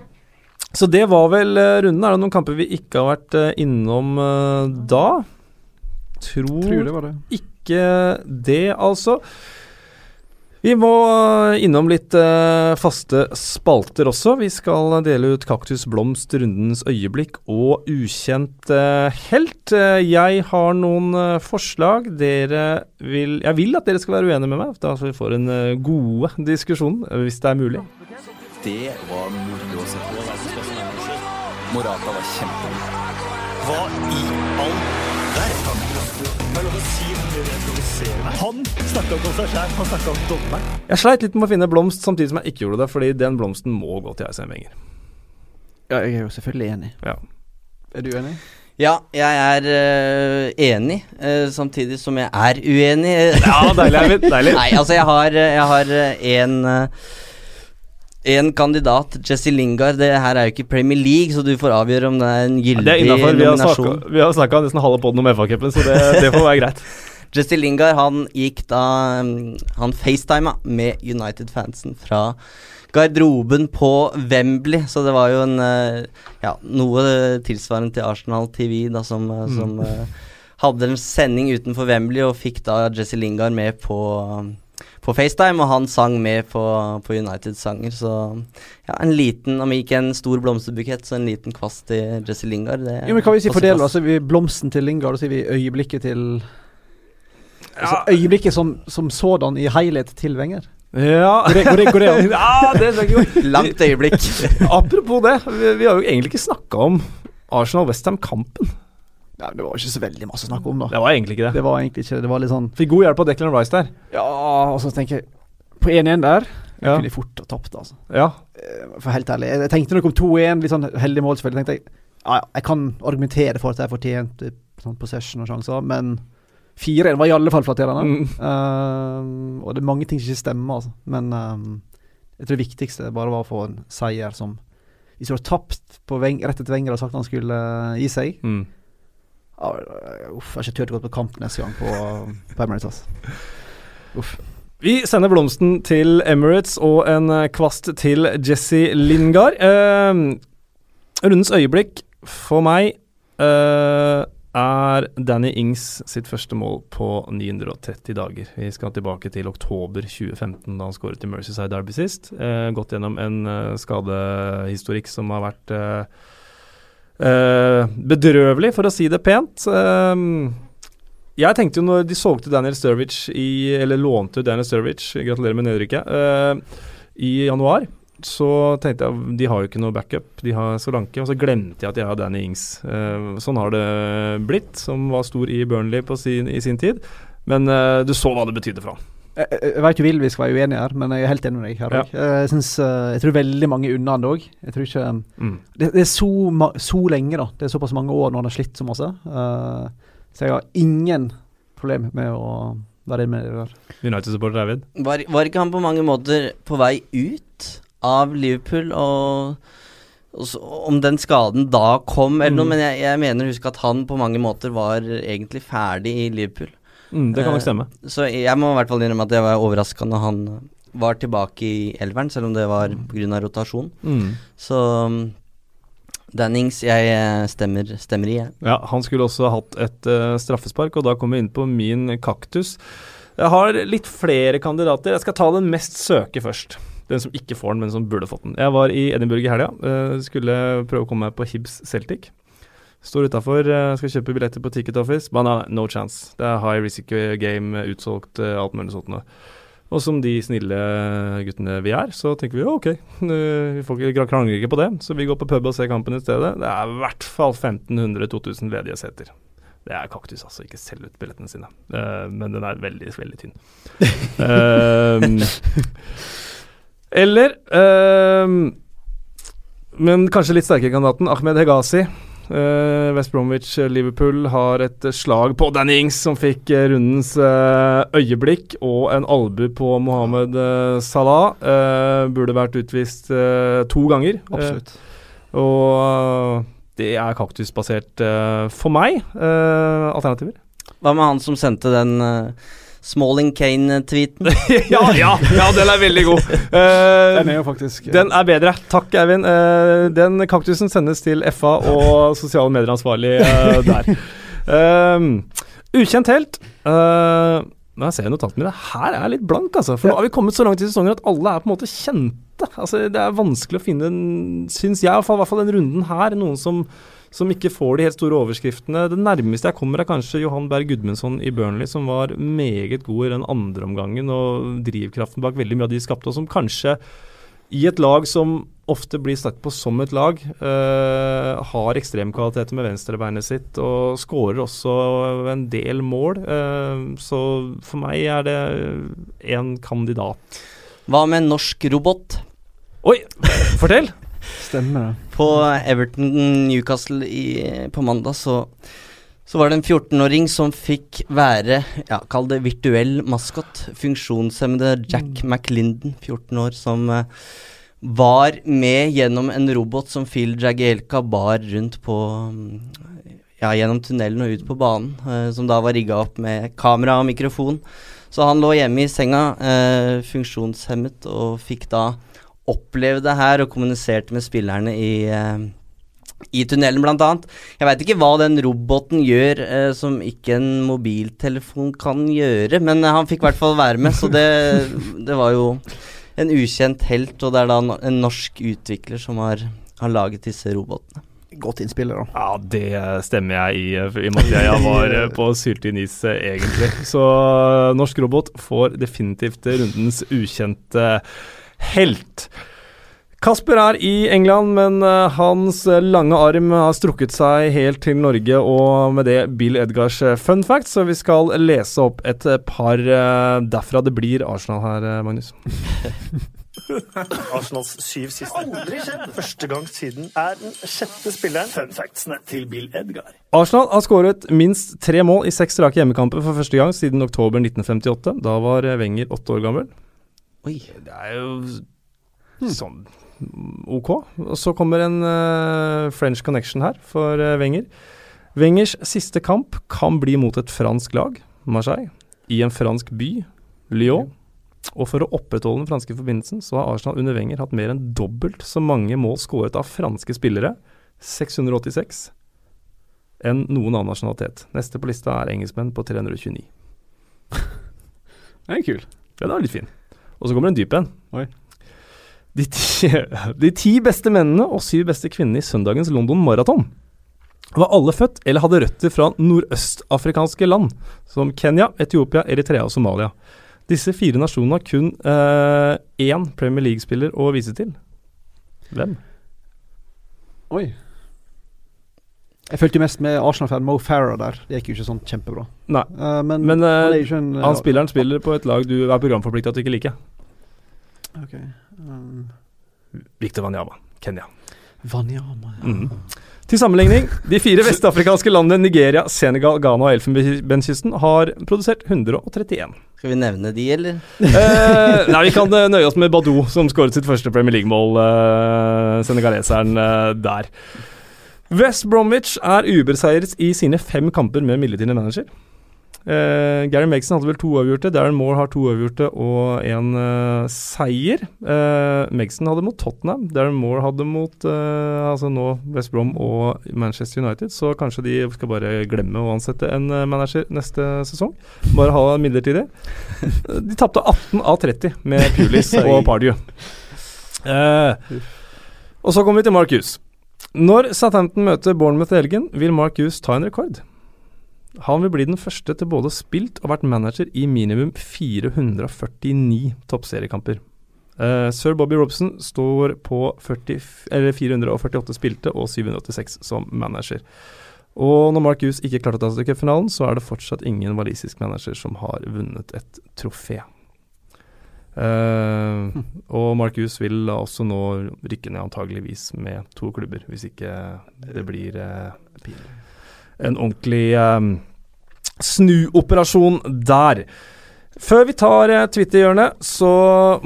så det var vel eh, runden. Er det noen kamper vi ikke har vært eh, innom eh, da? Tror, tror det var det. ikke det, altså. Vi må innom litt eh, faste spalter også. Vi skal dele ut Kaktus Blomst, rundens øyeblikk og ukjent eh, helt. Jeg har noen eh, forslag. Dere vil Jeg vil at dere skal være uenige med meg, da så vi får en eh, gode diskusjon, hvis det er mulig. Det var moro å se på. Morata var kjempegod. Hva i all Han snakka om seg sjæl, han snakka om dommeren. Jeg sleit litt med å finne blomst samtidig som jeg ikke gjorde det, fordi den blomsten må gå til Arsene Wenger. Ja, jeg er jo selvfølgelig enig. Ja. Er du enig? Ja, jeg er øh, enig, øh, samtidig som jeg er uenig. Ja, deilig, Eivind. Deilig. Nei, altså jeg har øh, Jeg har én en kandidat, Jesse Lingard. Det her er jo ikke Premier League, så du får avgjøre om det er en gyldig ja. Vi har nominasjon. Vi har snakka nesten halve poden om FA-cupen, så det, det får være greit. Jesse Lingard han gikk da um, Han facetima med United-fansen fra garderoben på Wembley, så det var jo en uh, Ja, noe tilsvarende til Arsenal TV, da, som, uh, som mm. hadde en sending utenfor Wembley, og fikk da Jesse Lingard med på um, på FaceTime, og han sang med på, på United-sanger, så ja, en liten Om ikke en stor blomsterbukett, så en liten kvast til Jesse Lingard. Det Jo, men Kan vi si plass. altså vi blomsten til Lingard, og så sier vi øyeblikket til Altså Ja. øyeblikket som, som sådan i helhet til Wenger. Ja Går det- går det- går det an? Ja, det er ikke. Langt øyeblikk. Apropos det, vi, vi har jo egentlig ikke snakka om Arsenal-Westham-kampen. Ja, det var ikke så veldig masse å snakke om, da. Det var egentlig ikke det. Det var egentlig ikke Det var litt sånn Fikk god hjelp av Declan Rice der. Ja, og så tenker jeg På 1-1 der Ja. kunne fort ha tapt, altså. Ja. Eh, For helt ærlig. Jeg tenkte nok om 2-1, litt sånn heldig mål, selvfølgelig. tenkte jeg ja, jeg kan argumentere for at jeg fortjente sånn possession og sjanser, men 4-1 var i alle fall flatterende. Mm. Um, og det er mange ting som ikke stemmer, altså. Men um, jeg tror det viktigste bare var å få en seier som Hvis du har tapt på veng, rett etter Wenger og sagt han skulle eh, gi seg Mm. Uff, jeg har ikke turt å gå på kamp neste gang på, på Emirates. Altså. Uff. Vi sender blomsten til Emirates og en eh, kvast til Jesse Lingard. Eh, rundens øyeblikk for meg eh, er Danny Ings sitt første mål på 930 dager. Vi skal tilbake til oktober 2015, da han skåret i Mercyside Derby sist. Eh, gått gjennom en eh, skadehistorikk som har vært eh, bedrøvelig, for å si det pent. Eh, jeg tenkte jo når de solgte Daniel Sturridge i Eller lånte Daniel Sturridge, gratulerer med nedrykket, eh, i januar, så tenkte jeg de har jo ikke noe backup, de har Solanke. Og så glemte jeg at jeg har Danny Ings. Uh, sånn har det blitt, som var stor i Burnley sin, i sin tid. Men uh, du så hva det betydde for han. Jeg, jeg, veit jo vil vi skal være uenige her, men jeg er helt enig med deg her Ja. Jeg, synes, eh, jeg tror veldig mange unna han òg. Mm. det, det er så, ma så lenge, da. Det er såpass mange år når han har slitt så masse. Uh, så jeg har ingen problem med å være med i det der. United-supporter David? Var, var ikke han på mange måter på vei ut av Liverpool, og, og så, om den skaden da kom, eller noe, Mm. men jeg, jeg mener å huske at han på mange måter var egentlig ferdig i Liverpool. Mm, det kan nok stemme. stemme. Så jeg må i hvert fall innrømme at jeg var overraska når han var tilbake i elveren, selv om det var pga. rotasjon. Mm. Så um, Dannings, jeg eh, stemmer, stemmer i, jeg. Ja, han skulle også hatt et uh, straffespark, og da kom vi inn på min kaktus. Jeg har litt flere kandidater. Jeg skal ta den mest søke først. Den som ikke får den, men som burde fått den. Jeg var i Edinburgh i helga. Uh, skulle prøve å komme meg på Hibs Celtic. Står utafor, skal kjøpe billetter på Ticket Office. Men no chance. Det er high risk game, utsolgt, eh, alt mulig sånt noe. Og som de snille guttene vi er, så tenker vi jo ok, eh, vi får ikke krangler ikke på det. Så vi går på pub og ser kampen i stedet. Det er i hvert fall 1500-2000 ledige seter. Det er kaktus, altså. Ikke selg ut billettene sine. Uh, men den er veldig, veldig tynn. uh, eller uh, Men kanskje litt sterkere kandidaten, Ahmed Hegazi. Eh, West Bromwich eh, Liverpool har et eh, slag på Danny Ings, som fikk rundens øyeblikk, og en albu på Mohammed Salah. Eh, burde vært utvist to ganger. Absolutt. og det er kaktusbasert for meg. Alternativer? Hva med han som sendte den uh, Smalling Kane-tweeten? ja, ja, ja, den er veldig god. Uh, Den er jo faktisk den er bedre. Takk, Eivind. Uh, den kaktusen sendes til FA og sosiale medier-ansvarlig eh, der. Eh, ukjent helt. Uh, nå ser jeg notatene mine. Her er jeg litt blank, altså. For nå har vi kommet så langt i sesongen at alle er på en måte kjente. Altså, det er vanskelig å finne, syns jeg, i hvert fall, i hvert fall den runden her, noen som som ikke får de helt store overskriftene. Det nærmeste jeg kommer, er kanskje Johan Berg Gudmundsson i Burnley, som var meget god i den andre omgangen, og drivkraften bak veldig mye av de skapte, og som kanskje i et lag som ofte blir snakket på som et lag. øh, har ekstremkvaliteter med venstrebeinet sitt og skårer også en del mål. Øh, så for meg er det en kandidat. Hva med en norsk robot? Oi, fortell! Stemmer det. På Everton Newcastle i, på mandag så, så var det en 14-åring som fikk være, ja, kall det virtuell maskot. Funksjonshemmede Jack McLinden, 14 år, som eh, var med gjennom en robot som Phil Jagielka bar rundt på mm, Ja, gjennom tunnelen og ut på banen, eh, som da var rigga opp med kamera og mikrofon. Så han lå hjemme i senga, eh, funksjonshemmet, og fikk da oppleve det her og kommuniserte med spillerne i eh, i tunnelen, blant annet. Jeg veit ikke hva den roboten gjør eh, som ikke en mobiltelefon kan gjøre, men eh, han fikk i hvert fall være med, så det, det var jo en ukjent helt, og det er da en, norsk utvikler som har, har laget disse robotene. Godt innspill, da. Ja, det stemmer jeg i, i og med at jeg var eh, på syltynn is, egentlig. Så norsk robot får definitivt rundens ukjente helt. Kasper er i England, men eh, hans lange arm har strukket seg helt til Norge, og med det Bill Edgars eh, fun fact, så vi skal lese opp et par eh, derfra det blir Arsenal her, eh, Magnus. Arsenals syv siste. Aldri skjedd! Første gang siden er den sjette spilleren. Fun factsene til Bill Edgar. Arsenal har skåret minst tre mål i seks strake hjemmekamper for første gang siden oktober 1958. Da var eh, Wenger åtte år gammel. Oi. Det er jo sånn ok. Og så kommer en uh, French connection her for uh, Wenger. Wengers siste kamp kan bli mot et fransk lag, Marseille, i en fransk by, Lyon. Og for å opprettholde den franske forbindelsen, så har Arsenal under Wenger hatt mer enn dobbelt så mange mål skåret av franske spillere, 686, enn noen annen nasjonalitet. Neste på lista er engelskmenn på 329. Den er kul. Den er litt fin. Og så kommer en dyp en. De ti, de ti beste mennene og syv beste kvinnene i søndagens London Marathon var alle født eller hadde røtter fra nordøstafrikanske land, som Kenya, Etiopia, Eritrea og Somalia. Disse fire nasjonene har kun eh, én Premier League-spiller å vise til. Hvem? Oi. Jeg fulgte mest med Arsenal-fan Mo Farah der. Det gikk jo ikke sånn kjempebra. Nei, Uh, men men han er eh, en han spilleren spiller på et lag du er programforplikta til ikke like. Ok. Um, Victor Wanyama, Kenya. Wanyama, ja. Mm. Til sammenligning, de fire vestafrikanske landene Nigeria, Senegal, Ghana og Elfenbenskysten har produsert 131. Skal vi nevne de, eller? Eh, nei, vi kan nøye oss med Badou, som skåret sitt første Premier League-mål. eh, senegaleseren eh, der. West Bromwich er ubeseiret i sine fem kamper med midlertidig manager. Uh, Gary Megson hadde vel to avgjorte. Darren Moore har to avgjorte og en uh, seier. Uh, Megson hadde mot Tottenham. Darren Moore hadde mot uh, altså nå West Brom og Manchester United. Så kanskje de skal bare glemme å ansette en eh, manager neste sesong. Bare ha midlertidig. de tapte 18 av 30 med Pulis og Pardew. Eh, og så kommer vi til Mark Hughes. Når Southampton møter Bournemouth i helgen, vil Mark Hughes ta en rekord. Han vil bli den første til både spilt og vært manager i minimum 449 toppseriekamper. Uh, Sir Bobby Robson står på 40, eller 448 spilte og 786 som manager. Og når Mark Hughes ikke klarte å ta seg til cupfinalen, så er det fortsatt ingen walisisk manager som har vunnet et trofé. Eh, og Mark Hughes vil også nå rykke ned antageligvis med to klubber, hvis ikke det blir uh, en ordentlig eh, snuoperasjon der. Før vi tar Twitter-hjørnet, så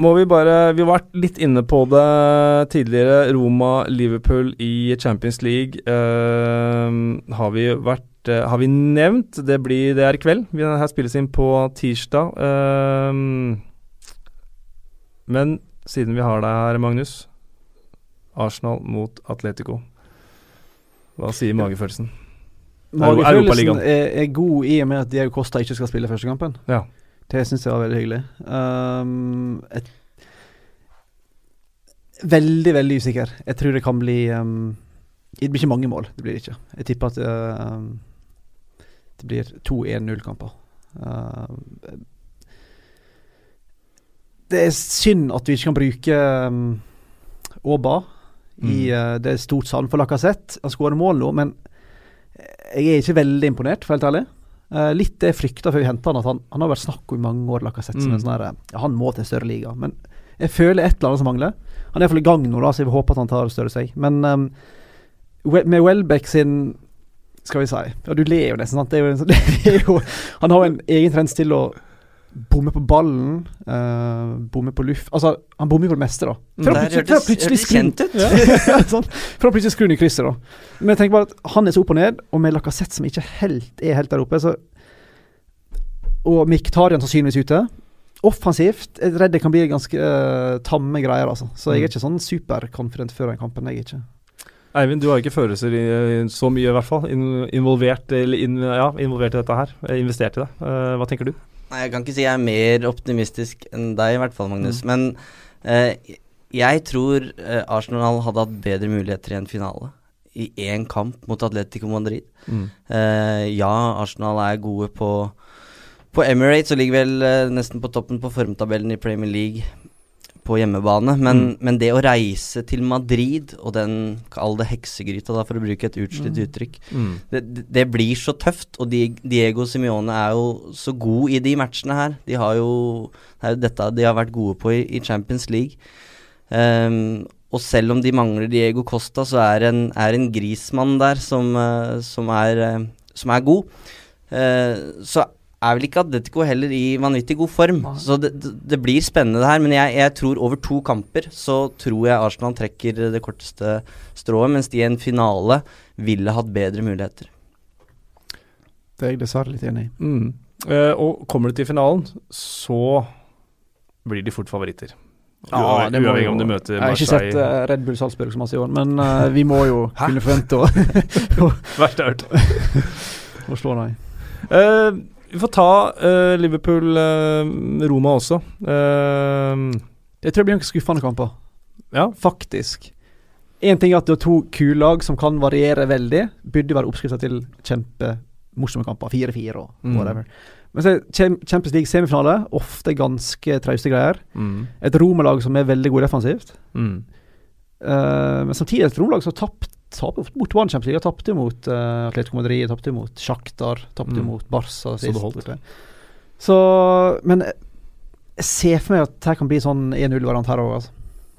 må vi bare Vi har vært litt inne på det tidligere. Roma-Liverpool i Champions League uh, har vi vært Har vi nevnt. Det blir det er i kveld. Vi, her spilles inn på tirsdag. Eh, men siden vi har deg her, Magnus. Arsenal mot Atletico. Hva sier magefølelsen? Magefølelsen er, er god i og med at Diego Costa ikke skal spille første kampen. Ja. Det syns jeg var veldig hyggelig. Um, et, veldig, veldig usikker. Jeg tror det kan bli um, Det blir ikke mange mål. Det blir det ikke. Jeg tipper at uh, um, det blir to 1-0-kamper. Uh, det er synd at vi ikke kan bruke um, Åba. I, uh, det er stort savn for Lacassette. Han skårer mål nå, men jeg er ikke veldig imponert, for helt ærlig. Uh, litt det jeg frykta før vi henta han, at han, han har vært snakk om i mange år, Lacassette, som Mm. en sånn der, ja, Han må til en større liga. Men jeg føler et eller annet som mangler. Han er iallfall i gang nå, da, så jeg vil håpe at han tar større steg. Men um, med Welbeck sin Skal vi si Ja, du ler jo nesten, sant. Det er jo, sånn- det er jo, han har jo en egen trend til å bomme på ballen, uh, bommer på luft Altså, han bommer på det meste, da. Mm. Før han plutselig, hørtes plutselig skrur ja, sånn. Plutselig skrur i krysset, da. Men jeg tenker bare at han er så opp og ned, og med Lacassette som ikke helt er helt der oppe, så Og Miktarian sannsynligvis ute. Offensivt jeg er redd det kan bli ganske uh, tamme greier, altså. Så jeg er ikke sånn superconfident før den kampen. Jeg er ikke. Eivind, du har ikke følelser i, så mye, i hvert fall. In, involvert, eller in, ja, involvert i dette her. Eh, Investert i det. Uh, hva tenker du? Nei, jeg kan ikke si jeg er mer optimistisk enn deg, i hvert fall, Magnus. Men eh, jeg tror eh, Arsenal hadde hatt bedre muligheter i en finale. I én kamp mot Atletico Madrid. Eh, ja, Arsenal er gode på På Emirates og ligger vel nesten på toppen på formtabellen i Premier League på hjemmebane. Men, Mm. men det å reise til Madrid og den, kall det heksegryta, da, for å bruke et utslitt Mm. uttrykk, Mm. det, det- blir så tøft, og Diego Simione er jo så god i de matchene her. De har jo Det jo dette de har vært gode på i, i Champions League. Um, og selv om de mangler Diego Costa, så er en, er en Grismann der som, eh, som, er, eh, som er god. Uh, så er vel ikke Atletico heller i vanvittig god form. Nei. Så det, det, det blir spennende det her. Men jeg, jeg tror over to kamper så tror jeg Arsenal trekker det korteste strået, mens de i en finale ville hatt bedre muligheter. Det er jeg dessverre litt enig i. Mm. Eh, og kommer du til finalen, så blir de fort favoritter. Uavhengig, det uavhengig om du møter Jeg har ikke sett Marseille. eh, Red Bull Salzburg så masse i år, men uh, vi må jo kunne forvente å, Verst jeg har hørt. å slå nei. Eh, vi får ta uh, Liverpool-Roma også. Uh, Jeg tror det blir noen skuffende kamper, ja. faktisk. Én ting er at det er to kullag som kan variere veldig. Burde være oppskrifta til kjempemorsomme kamper. 4-4 og Mm. whatever. Men så Champions League-semifinale ofte ganske trauste greier. Mm. Et Roma-lag som er veldig gode defensivt. Mm. Uh, men samtidig et Roma-lag som tapt taper ofte mot One Champions League. Tapte mot uh, Atletico Madrid, tapte mot Sjaktar, tapte Mm. mot Barca Så sist. borte. Så Men jeg ser for meg at det kan bli sånn 1-0-variant her òg, altså.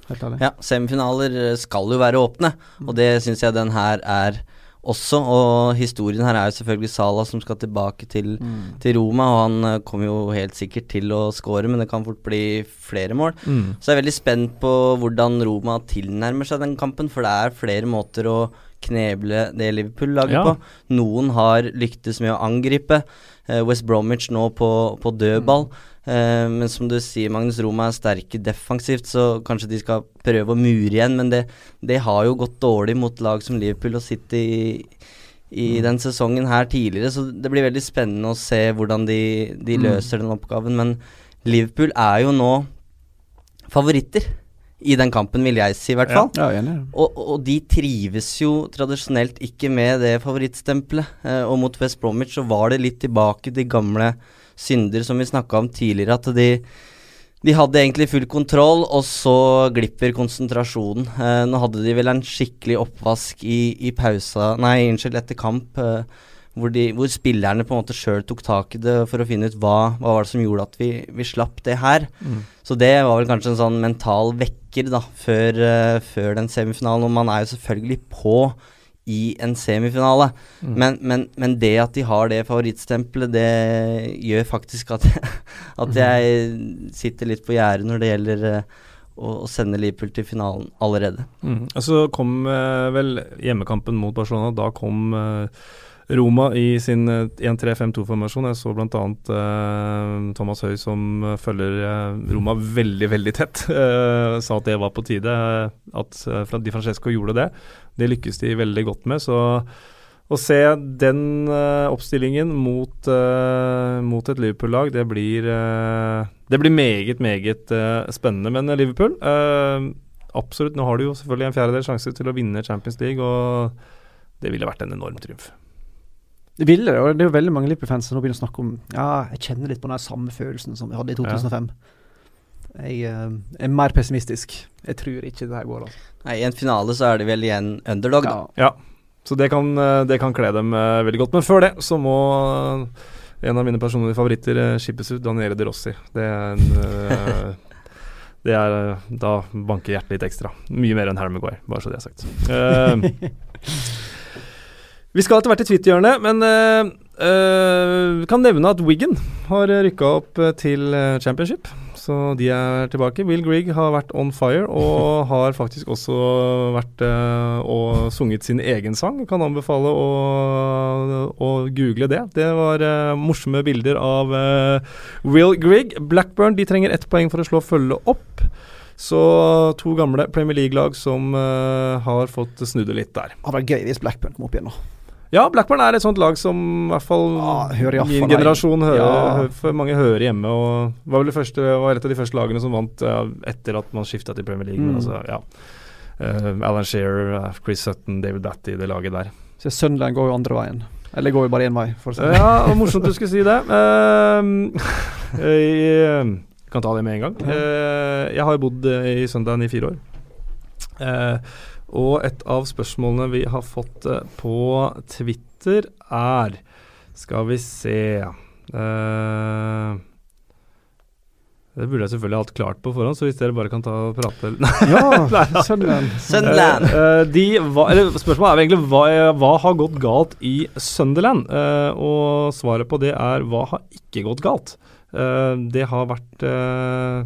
Helt ærlig. Ja, semifinaler skal jo være åpne, og det syns jeg den her er også. Og historien her er jo selvfølgelig Salah som skal tilbake til, Mm. til Roma, og han eh, kommer jo helt sikkert til å score, men det kan fort bli flere mål. Mm. Så jeg er veldig spent på hvordan Roma tilnærmer seg den kampen, for det er flere måter å kneble det Liverpool lager Ja. på. Noen har lyktes med å angripe. Eh, West Bromwich nå på, på dødball. Eh, men som du sier, Magnus Roma er sterke defensivt, så kanskje de skal prøve å mure igjen. Men det, det har jo gått dårlig mot lag som Liverpool og City i, i den sesongen her tidligere, så det blir veldig spennende å se hvordan de, de Mm. løser den oppgaven. Men Liverpool er jo nå favoritter i den kampen, vil jeg si, i hvert fall. Ja, er. Og, og de trives jo tradisjonelt ikke med det favorittstempelet. Eh, og mot West Bromwich så var det litt tilbake til gamle synder som vi snakka om tidligere, at de de hadde egentlig full kontroll, og så glipper konsentrasjonen. Eh, nå hadde de vel en skikkelig oppvask i, i pausa Nei, unnskyld, etter kamp. Eh, hvor, de, hvor spillerne på en måte sjøl tok tak i det for å finne ut hva, hva var det som gjorde at vi, vi slapp det her. Mm. Så det var vel kanskje en sånn mental vekker da, før, uh, før den semifinalen. Og man er jo selvfølgelig på i en semifinale, Mm. men, men, men det at de har det favorittstempelet, det gjør faktisk at, at jeg sitter litt på gjerdet når det gjelder eh, å, sende Liverpool til finalen allerede. Mm. Så så kom eh, vel hjemmekampen mot Barcelona. Da kom eh, Roma i sin eh, 1-3-5-2-formasjon. Jeg så bl.a. Eh, Thomas Høy som eh, følger eh, Roma veldig, veldig tett. eh, sa at det var på tide eh, at eh, Di Francesco gjorde det. Det lykkes de veldig godt med. Så å se den uh, oppstillingen mot, uh, mot et Liverpool-lag, det blir eh, Det blir meget, meget eh, spennende. Men eh, Liverpool eh, Absolutt. Nå har du jo selvfølgelig en fjerdedel sjanse til å vinne Champions League, og det ville vært en enorm triumf. Det ville det, og det er jo veldig mange Liverpool-fans som nå begynner å snakke om Ja, jeg kjenner litt på den samme følelsen som vi hadde i 2005. Jeg uh, er mer pessimistisk. Jeg tror ikke det her går. Altså. Nei, I en finale så er de vel igjen underdog, da. Ja. Så det kan, eh, det kan kle dem eh, veldig godt. Men før det så må en av mine personlige favoritter skippes ut, Daniele De Rossi. Det er en uh, Det er Da banker hjertet litt ekstra. Mye mer enn Harry Maguire, bare så det er sagt. Eh, vi skal etter hvert til Twitter-hjørnet, men uh, uh, kan nevne at Wiggen har rykka opp eh, til championship. Så de er tilbake. Will Grieg har vært on fire, og har faktisk også vært uh, og sunget sin egen sang. Kan anbefale å, å google det. Det var uh, morsomme bilder av Will Grieg. Blackburn de trenger ett poeng for å slå følge opp. Så to gamle Premier League-lag som uh, har fått snudd det litt der. Det hadde vært gøy hvis Blackburn kom opp igjen nå. Ja, Blackburn er et sånt lag som i hvert fall Ja, i min generasjon hører, Ja. hø- for mange hører hjemme. Og var vel det første, var et av de første lagene som vant ja, etter at man skifta til Premier League. Mm. altså, ja. Uh, Alan Shearer, eh, Chris Sutton, David Batty, det laget der. Så Sunderland går jo andre veien. Eller går jo bare én vei, for å si Eh, det ja, og morsomt du skulle si det. Uh, jeg kan ta det med en gang. Uh, jeg har jo bodd i Sunderland i fire år. Eh, og et av spørsmålene vi har fått eh, på Twitter er Skal vi se uh, Det burde jeg selvfølgelig hatt klart på forhånd, så hvis dere bare kan ta og prate Ja, Sunderland. Sunderland. Eh, eh, de, hva, eller spørsmålet er egentlig hva, hva har gått galt i Sunderland? Uh, og svaret på det er hva har ikke gått galt? Uh, det har vært eh,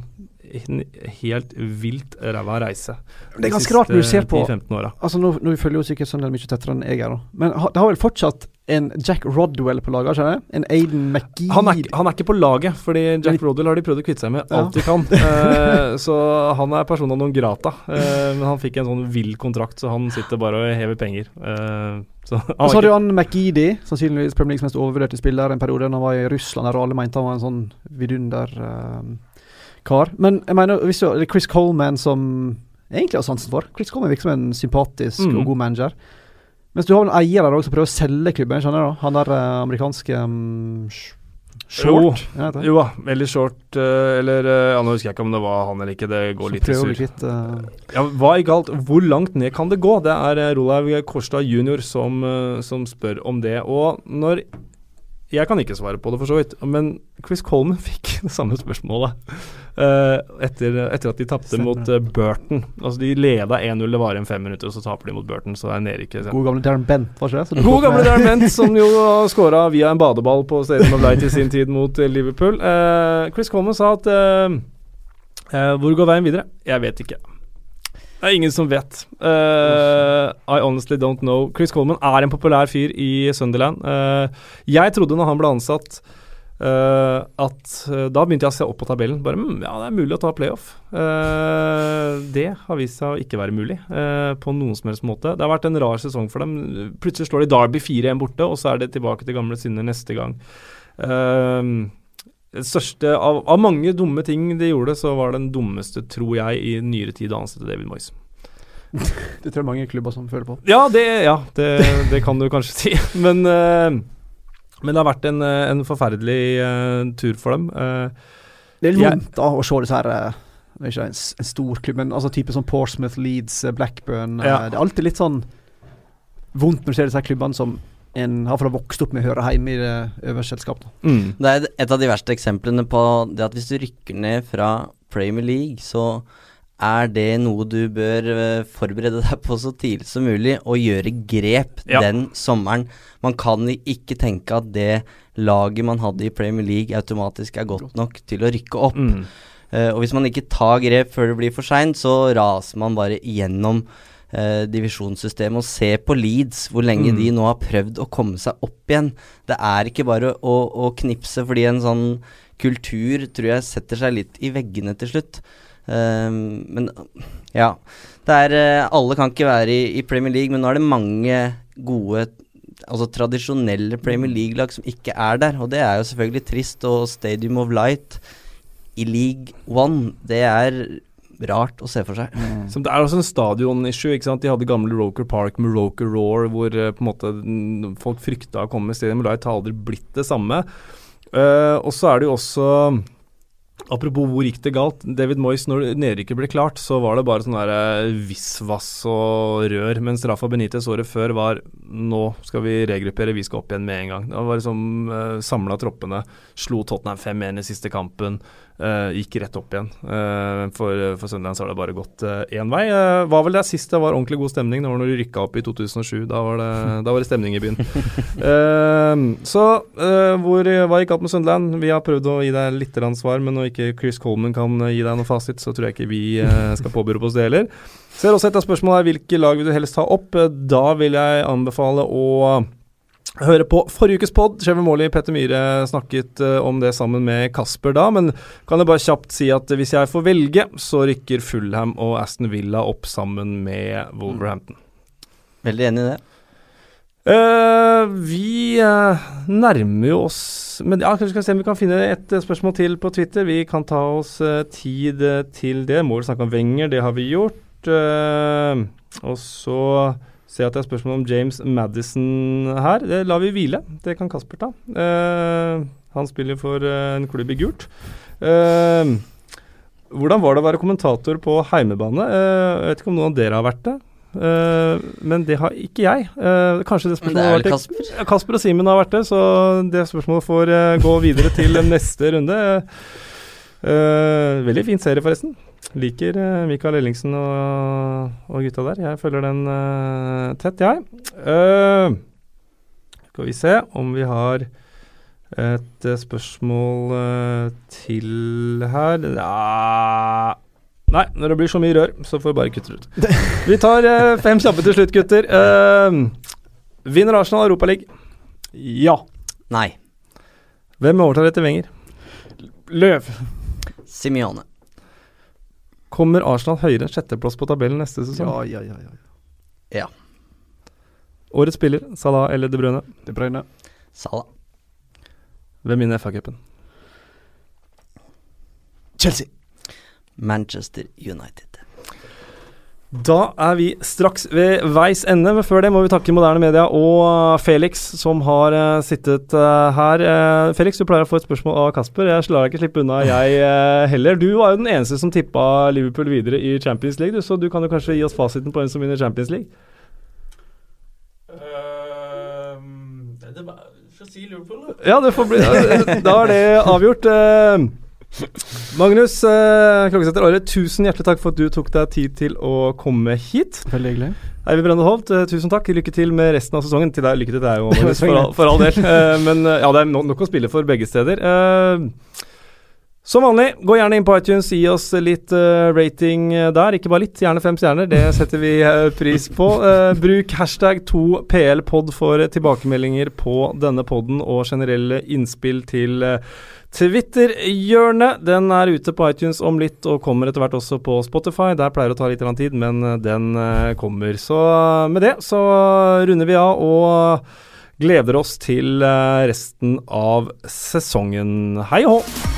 en helt vilt ræva reise. Det er ganske rart når du ser på Altså Nå, nå følger jo sikkert Sunderland mye tettere enn jeg er, da. men det har vel fortsatt en Jack Rodwell på laget? skjønner jeg? En Aiden McGee? Han, han er ikke på laget, fordi Jack Rodwell har de prøvd å kvitte seg med Ja. alt de kan. Eh, så han er persona non grata. Eh, men han fikk en sånn vill kontrakt, så han sitter bare og hever penger. Eh, så Og så har du han McGeady, sannsynligvis Premier Leagues mest overvurderte spiller en periode. da Han var i Russland der alle mente han var en sånn vidunder eh, kar. Men jeg mener, hvis du, det er Chris Coleman som jeg egentlig har sansen for. Chris Coleman virker som en sympatisk Mm. og god manager. Mens du har en eier der også som prøver å selge klubben. skjønner du? Han der eh, amerikanske um, Short. short. Jo da, veldig short eh, Eller eh, ja, Nå husker jeg ikke om det var han eller ikke, det går Så litt i surr. kvitt eh, Ja, hva er galt? Hvor langt ned kan det gå? Det er Rolaug Kårstad jr. Som, som spør om det. Og når Jeg kan ikke svare på det, for så vidt, men Chris Coleman fikk det samme spørsmålet uh, etter, etter at de tapte mot uh, Burton. Altså De leda 1-0, det var en fem minutter, og så taper de mot Burton, så er nedrykket God gamle Darren Bent, var ikke det? God gamle Darren Bent, som jo skåra via en badeball på Stadium of Light i sin tid mot eh, Liverpool. Uh, Chris Coleman sa at Hvor går veien videre? Jeg vet ikke. Det er ingen som vet. Uh, I honestly don't know. Chris Coleman er en populær fyr i Sunderland. Uh, jeg trodde når han ble ansatt uh, at Da begynte jeg å se opp på tabellen. Bare mm, Ja, det er mulig å ta playoff. Det har vist seg å ikke være mulig på noen som helst måte. Det har vært en rar sesong for dem. Plutselig slår de Derby 4-1 borte, og så er det tilbake til gamle synder neste gang. Eh, det største av, av mange dumme ting de gjorde, så var den dummeste, tror jeg, i nyere tid å ansette David Moyes. Det tror jeg mange klubber som føler på. Ja, det, ja, det, det kan du kanskje si. Men, uh, men det har vært en, eh, en forferdelig uh, tur for dem. Uh, Det er litt Jeg- vondt da å se disse her det er ikke en, en stor klubb, men altså type som Portsmouth, Leeds, Blackburn. Ja. Det er alltid litt sånn vondt når du ser disse her klubbene som en har vokst opp med å høre hjemme i det øverste selskapet. mm. Det er et av de verste eksemplene på det at hvis du rykker ned fra Premier League, så er det noe du bør eh, forberede deg på så tidlig som mulig, og gjøre grep Ja. den sommeren. Man kan ikke tenke at det laget man hadde i Premier League automatisk er godt nok til å rykke opp. Mm. Uh, og hvis man ikke tar grep før det blir for seint, så raser man bare igjennom eh, divisjonssystemet. Og se på Leeds, hvor lenge Mm. de nå har prøvd å komme seg opp igjen. Det er ikke bare å, å knipse, fordi en sånn kultur tror jeg setter seg litt i veggene til slutt. Eh, men ja. Er eh, Alle kan ikke være i, i Premier League, men nå er det mange gode Altså tradisjonelle Premier League-lag som ikke er der, og det er jo selvfølgelig trist. Og Stadium of Light i League One, det er rart å se for seg. Som det er også en stadion-issue. ikke sant? De hadde gamle Roker Park med Roker Roar, hvor uh, på en måte mm, folk frykta å komme i Stadium Light. Har aldri blitt det samme. Uh, og så er det jo også Apropos hvor gikk det galt. David Moyes, når nedrykket ble klart, så var det bare sånn der eh, visvas og rør. Mens Rafa Benitez året før var nå skal vi regruppere, vi skal opp igjen med en gang. Det var liksom uh, samla troppene. Slo Tottenham 5-1 i siste kampen. Uh, gikk rett opp igjen. Uh, for, for Sunderland har det bare gått én vei. var vel det sist det var ordentlig god stemning. Det var når de rykka opp i 2007. Da var det, da var det stemning i byen. så hvor, hva gikk galt med Sunderland? Vi har prøvd å gi deg litt svar, men når ikke Chris Coleman kan gi deg noe fasit, så tror jeg ikke vi skal påberope oss det heller. Ser også et av spørsmålene her hvilke lag vil du helst ta opp. Da vil jeg anbefale å høre på forrige ukes pod. Chevy Morley Petter Myhre snakket uh, om det sammen med Kasper da, men kan jeg bare kjapt si at hvis jeg får velge, så rykker Fulham og Aston Villa opp sammen med Wolverhampton. Veldig enig i det. Uh, vi uh, nærmer jo oss Men ja, kanskje skal se om vi kan finne et spørsmål til på Twitter. Vi kan ta oss tid til det. Må vel snakke om Wenger, det har vi gjort. og så ser jeg at det er spørsmål om James Madison her. Det lar vi hvile. Det kan Kasper ta. Uh, han spiller for uh, en klubb i gult. Uh, hvordan var det å være kommentator på heimebane? jeg vet ikke om noen av dere har vært det. men det har ikke jeg. kanskje det spørsmålet det er vel Kasper? Kasper og Simen har vært det, så det spørsmålet får gå videre til neste runde. Veldig fin serie, forresten. Liker uh, Mikael Ellingsen og, og, gutta der. Jeg følger den uh, tett, jeg. Uh, skal vi se om vi har et spørsmål til her ja. Nei, når det blir så mye rør, så får vi bare kutte det ut. Vi tar fem kjappe til slutt, gutter. vinner Arsenal Europaligaen? Ja. Nei. Hvem overtar etter Wenger? Løv. Simione. Kommer Arsenal høyere enn sjetteplass på tabellen neste sesong? Ja, ja, ja. ja. ja. Årets spiller, Salah eller De Bruyne? De Bruyne. Salah. Hvem vinner FA-cupen? Chelsea. Manchester United. Da er vi straks ved veis ende, men før det må vi takke Moderne Media og Felix, som har uh, sittet uh, her. Uh, Felix, du pleier å få et spørsmål av Kasper. Jeg lar deg ikke slippe unna, jeg heller. Du var jo den eneste som tippa Liverpool videre i Champions League, så du kan jo kanskje gi oss fasiten på hvem som vinner Champions League? Ja, det får bli Da er det avgjort. Uh, Magnus eh, Klokkesetter Aare, tusen hjertelig takk for at du tok deg tid til å komme hit. Veldig hyggelig. Eivind Brende Holt, eh, tusen takk. Lykke til med resten av sesongen. Til deg, lykke til deg òg, Magnus, for, all, for all del. Eh, men eh, ja, det er nok, å spille for begge steder. Eh, som vanlig, gå gjerne inn på iTunes, gi oss litt uh, rating der. Ikke bare litt, gjerne fem stjerner. Det setter vi uh, pris på. Uh, bruk hashtag 2plpod for tilbakemeldinger på denne poden og generelle innspill til Twitter-hjørnet. Den er ute på iTunes om litt og kommer etter hvert også på Spotify. Der pleier det å ta litt tid, men den kommer. Så med det så runder vi av og gleder oss til resten av sesongen. Hei og hå!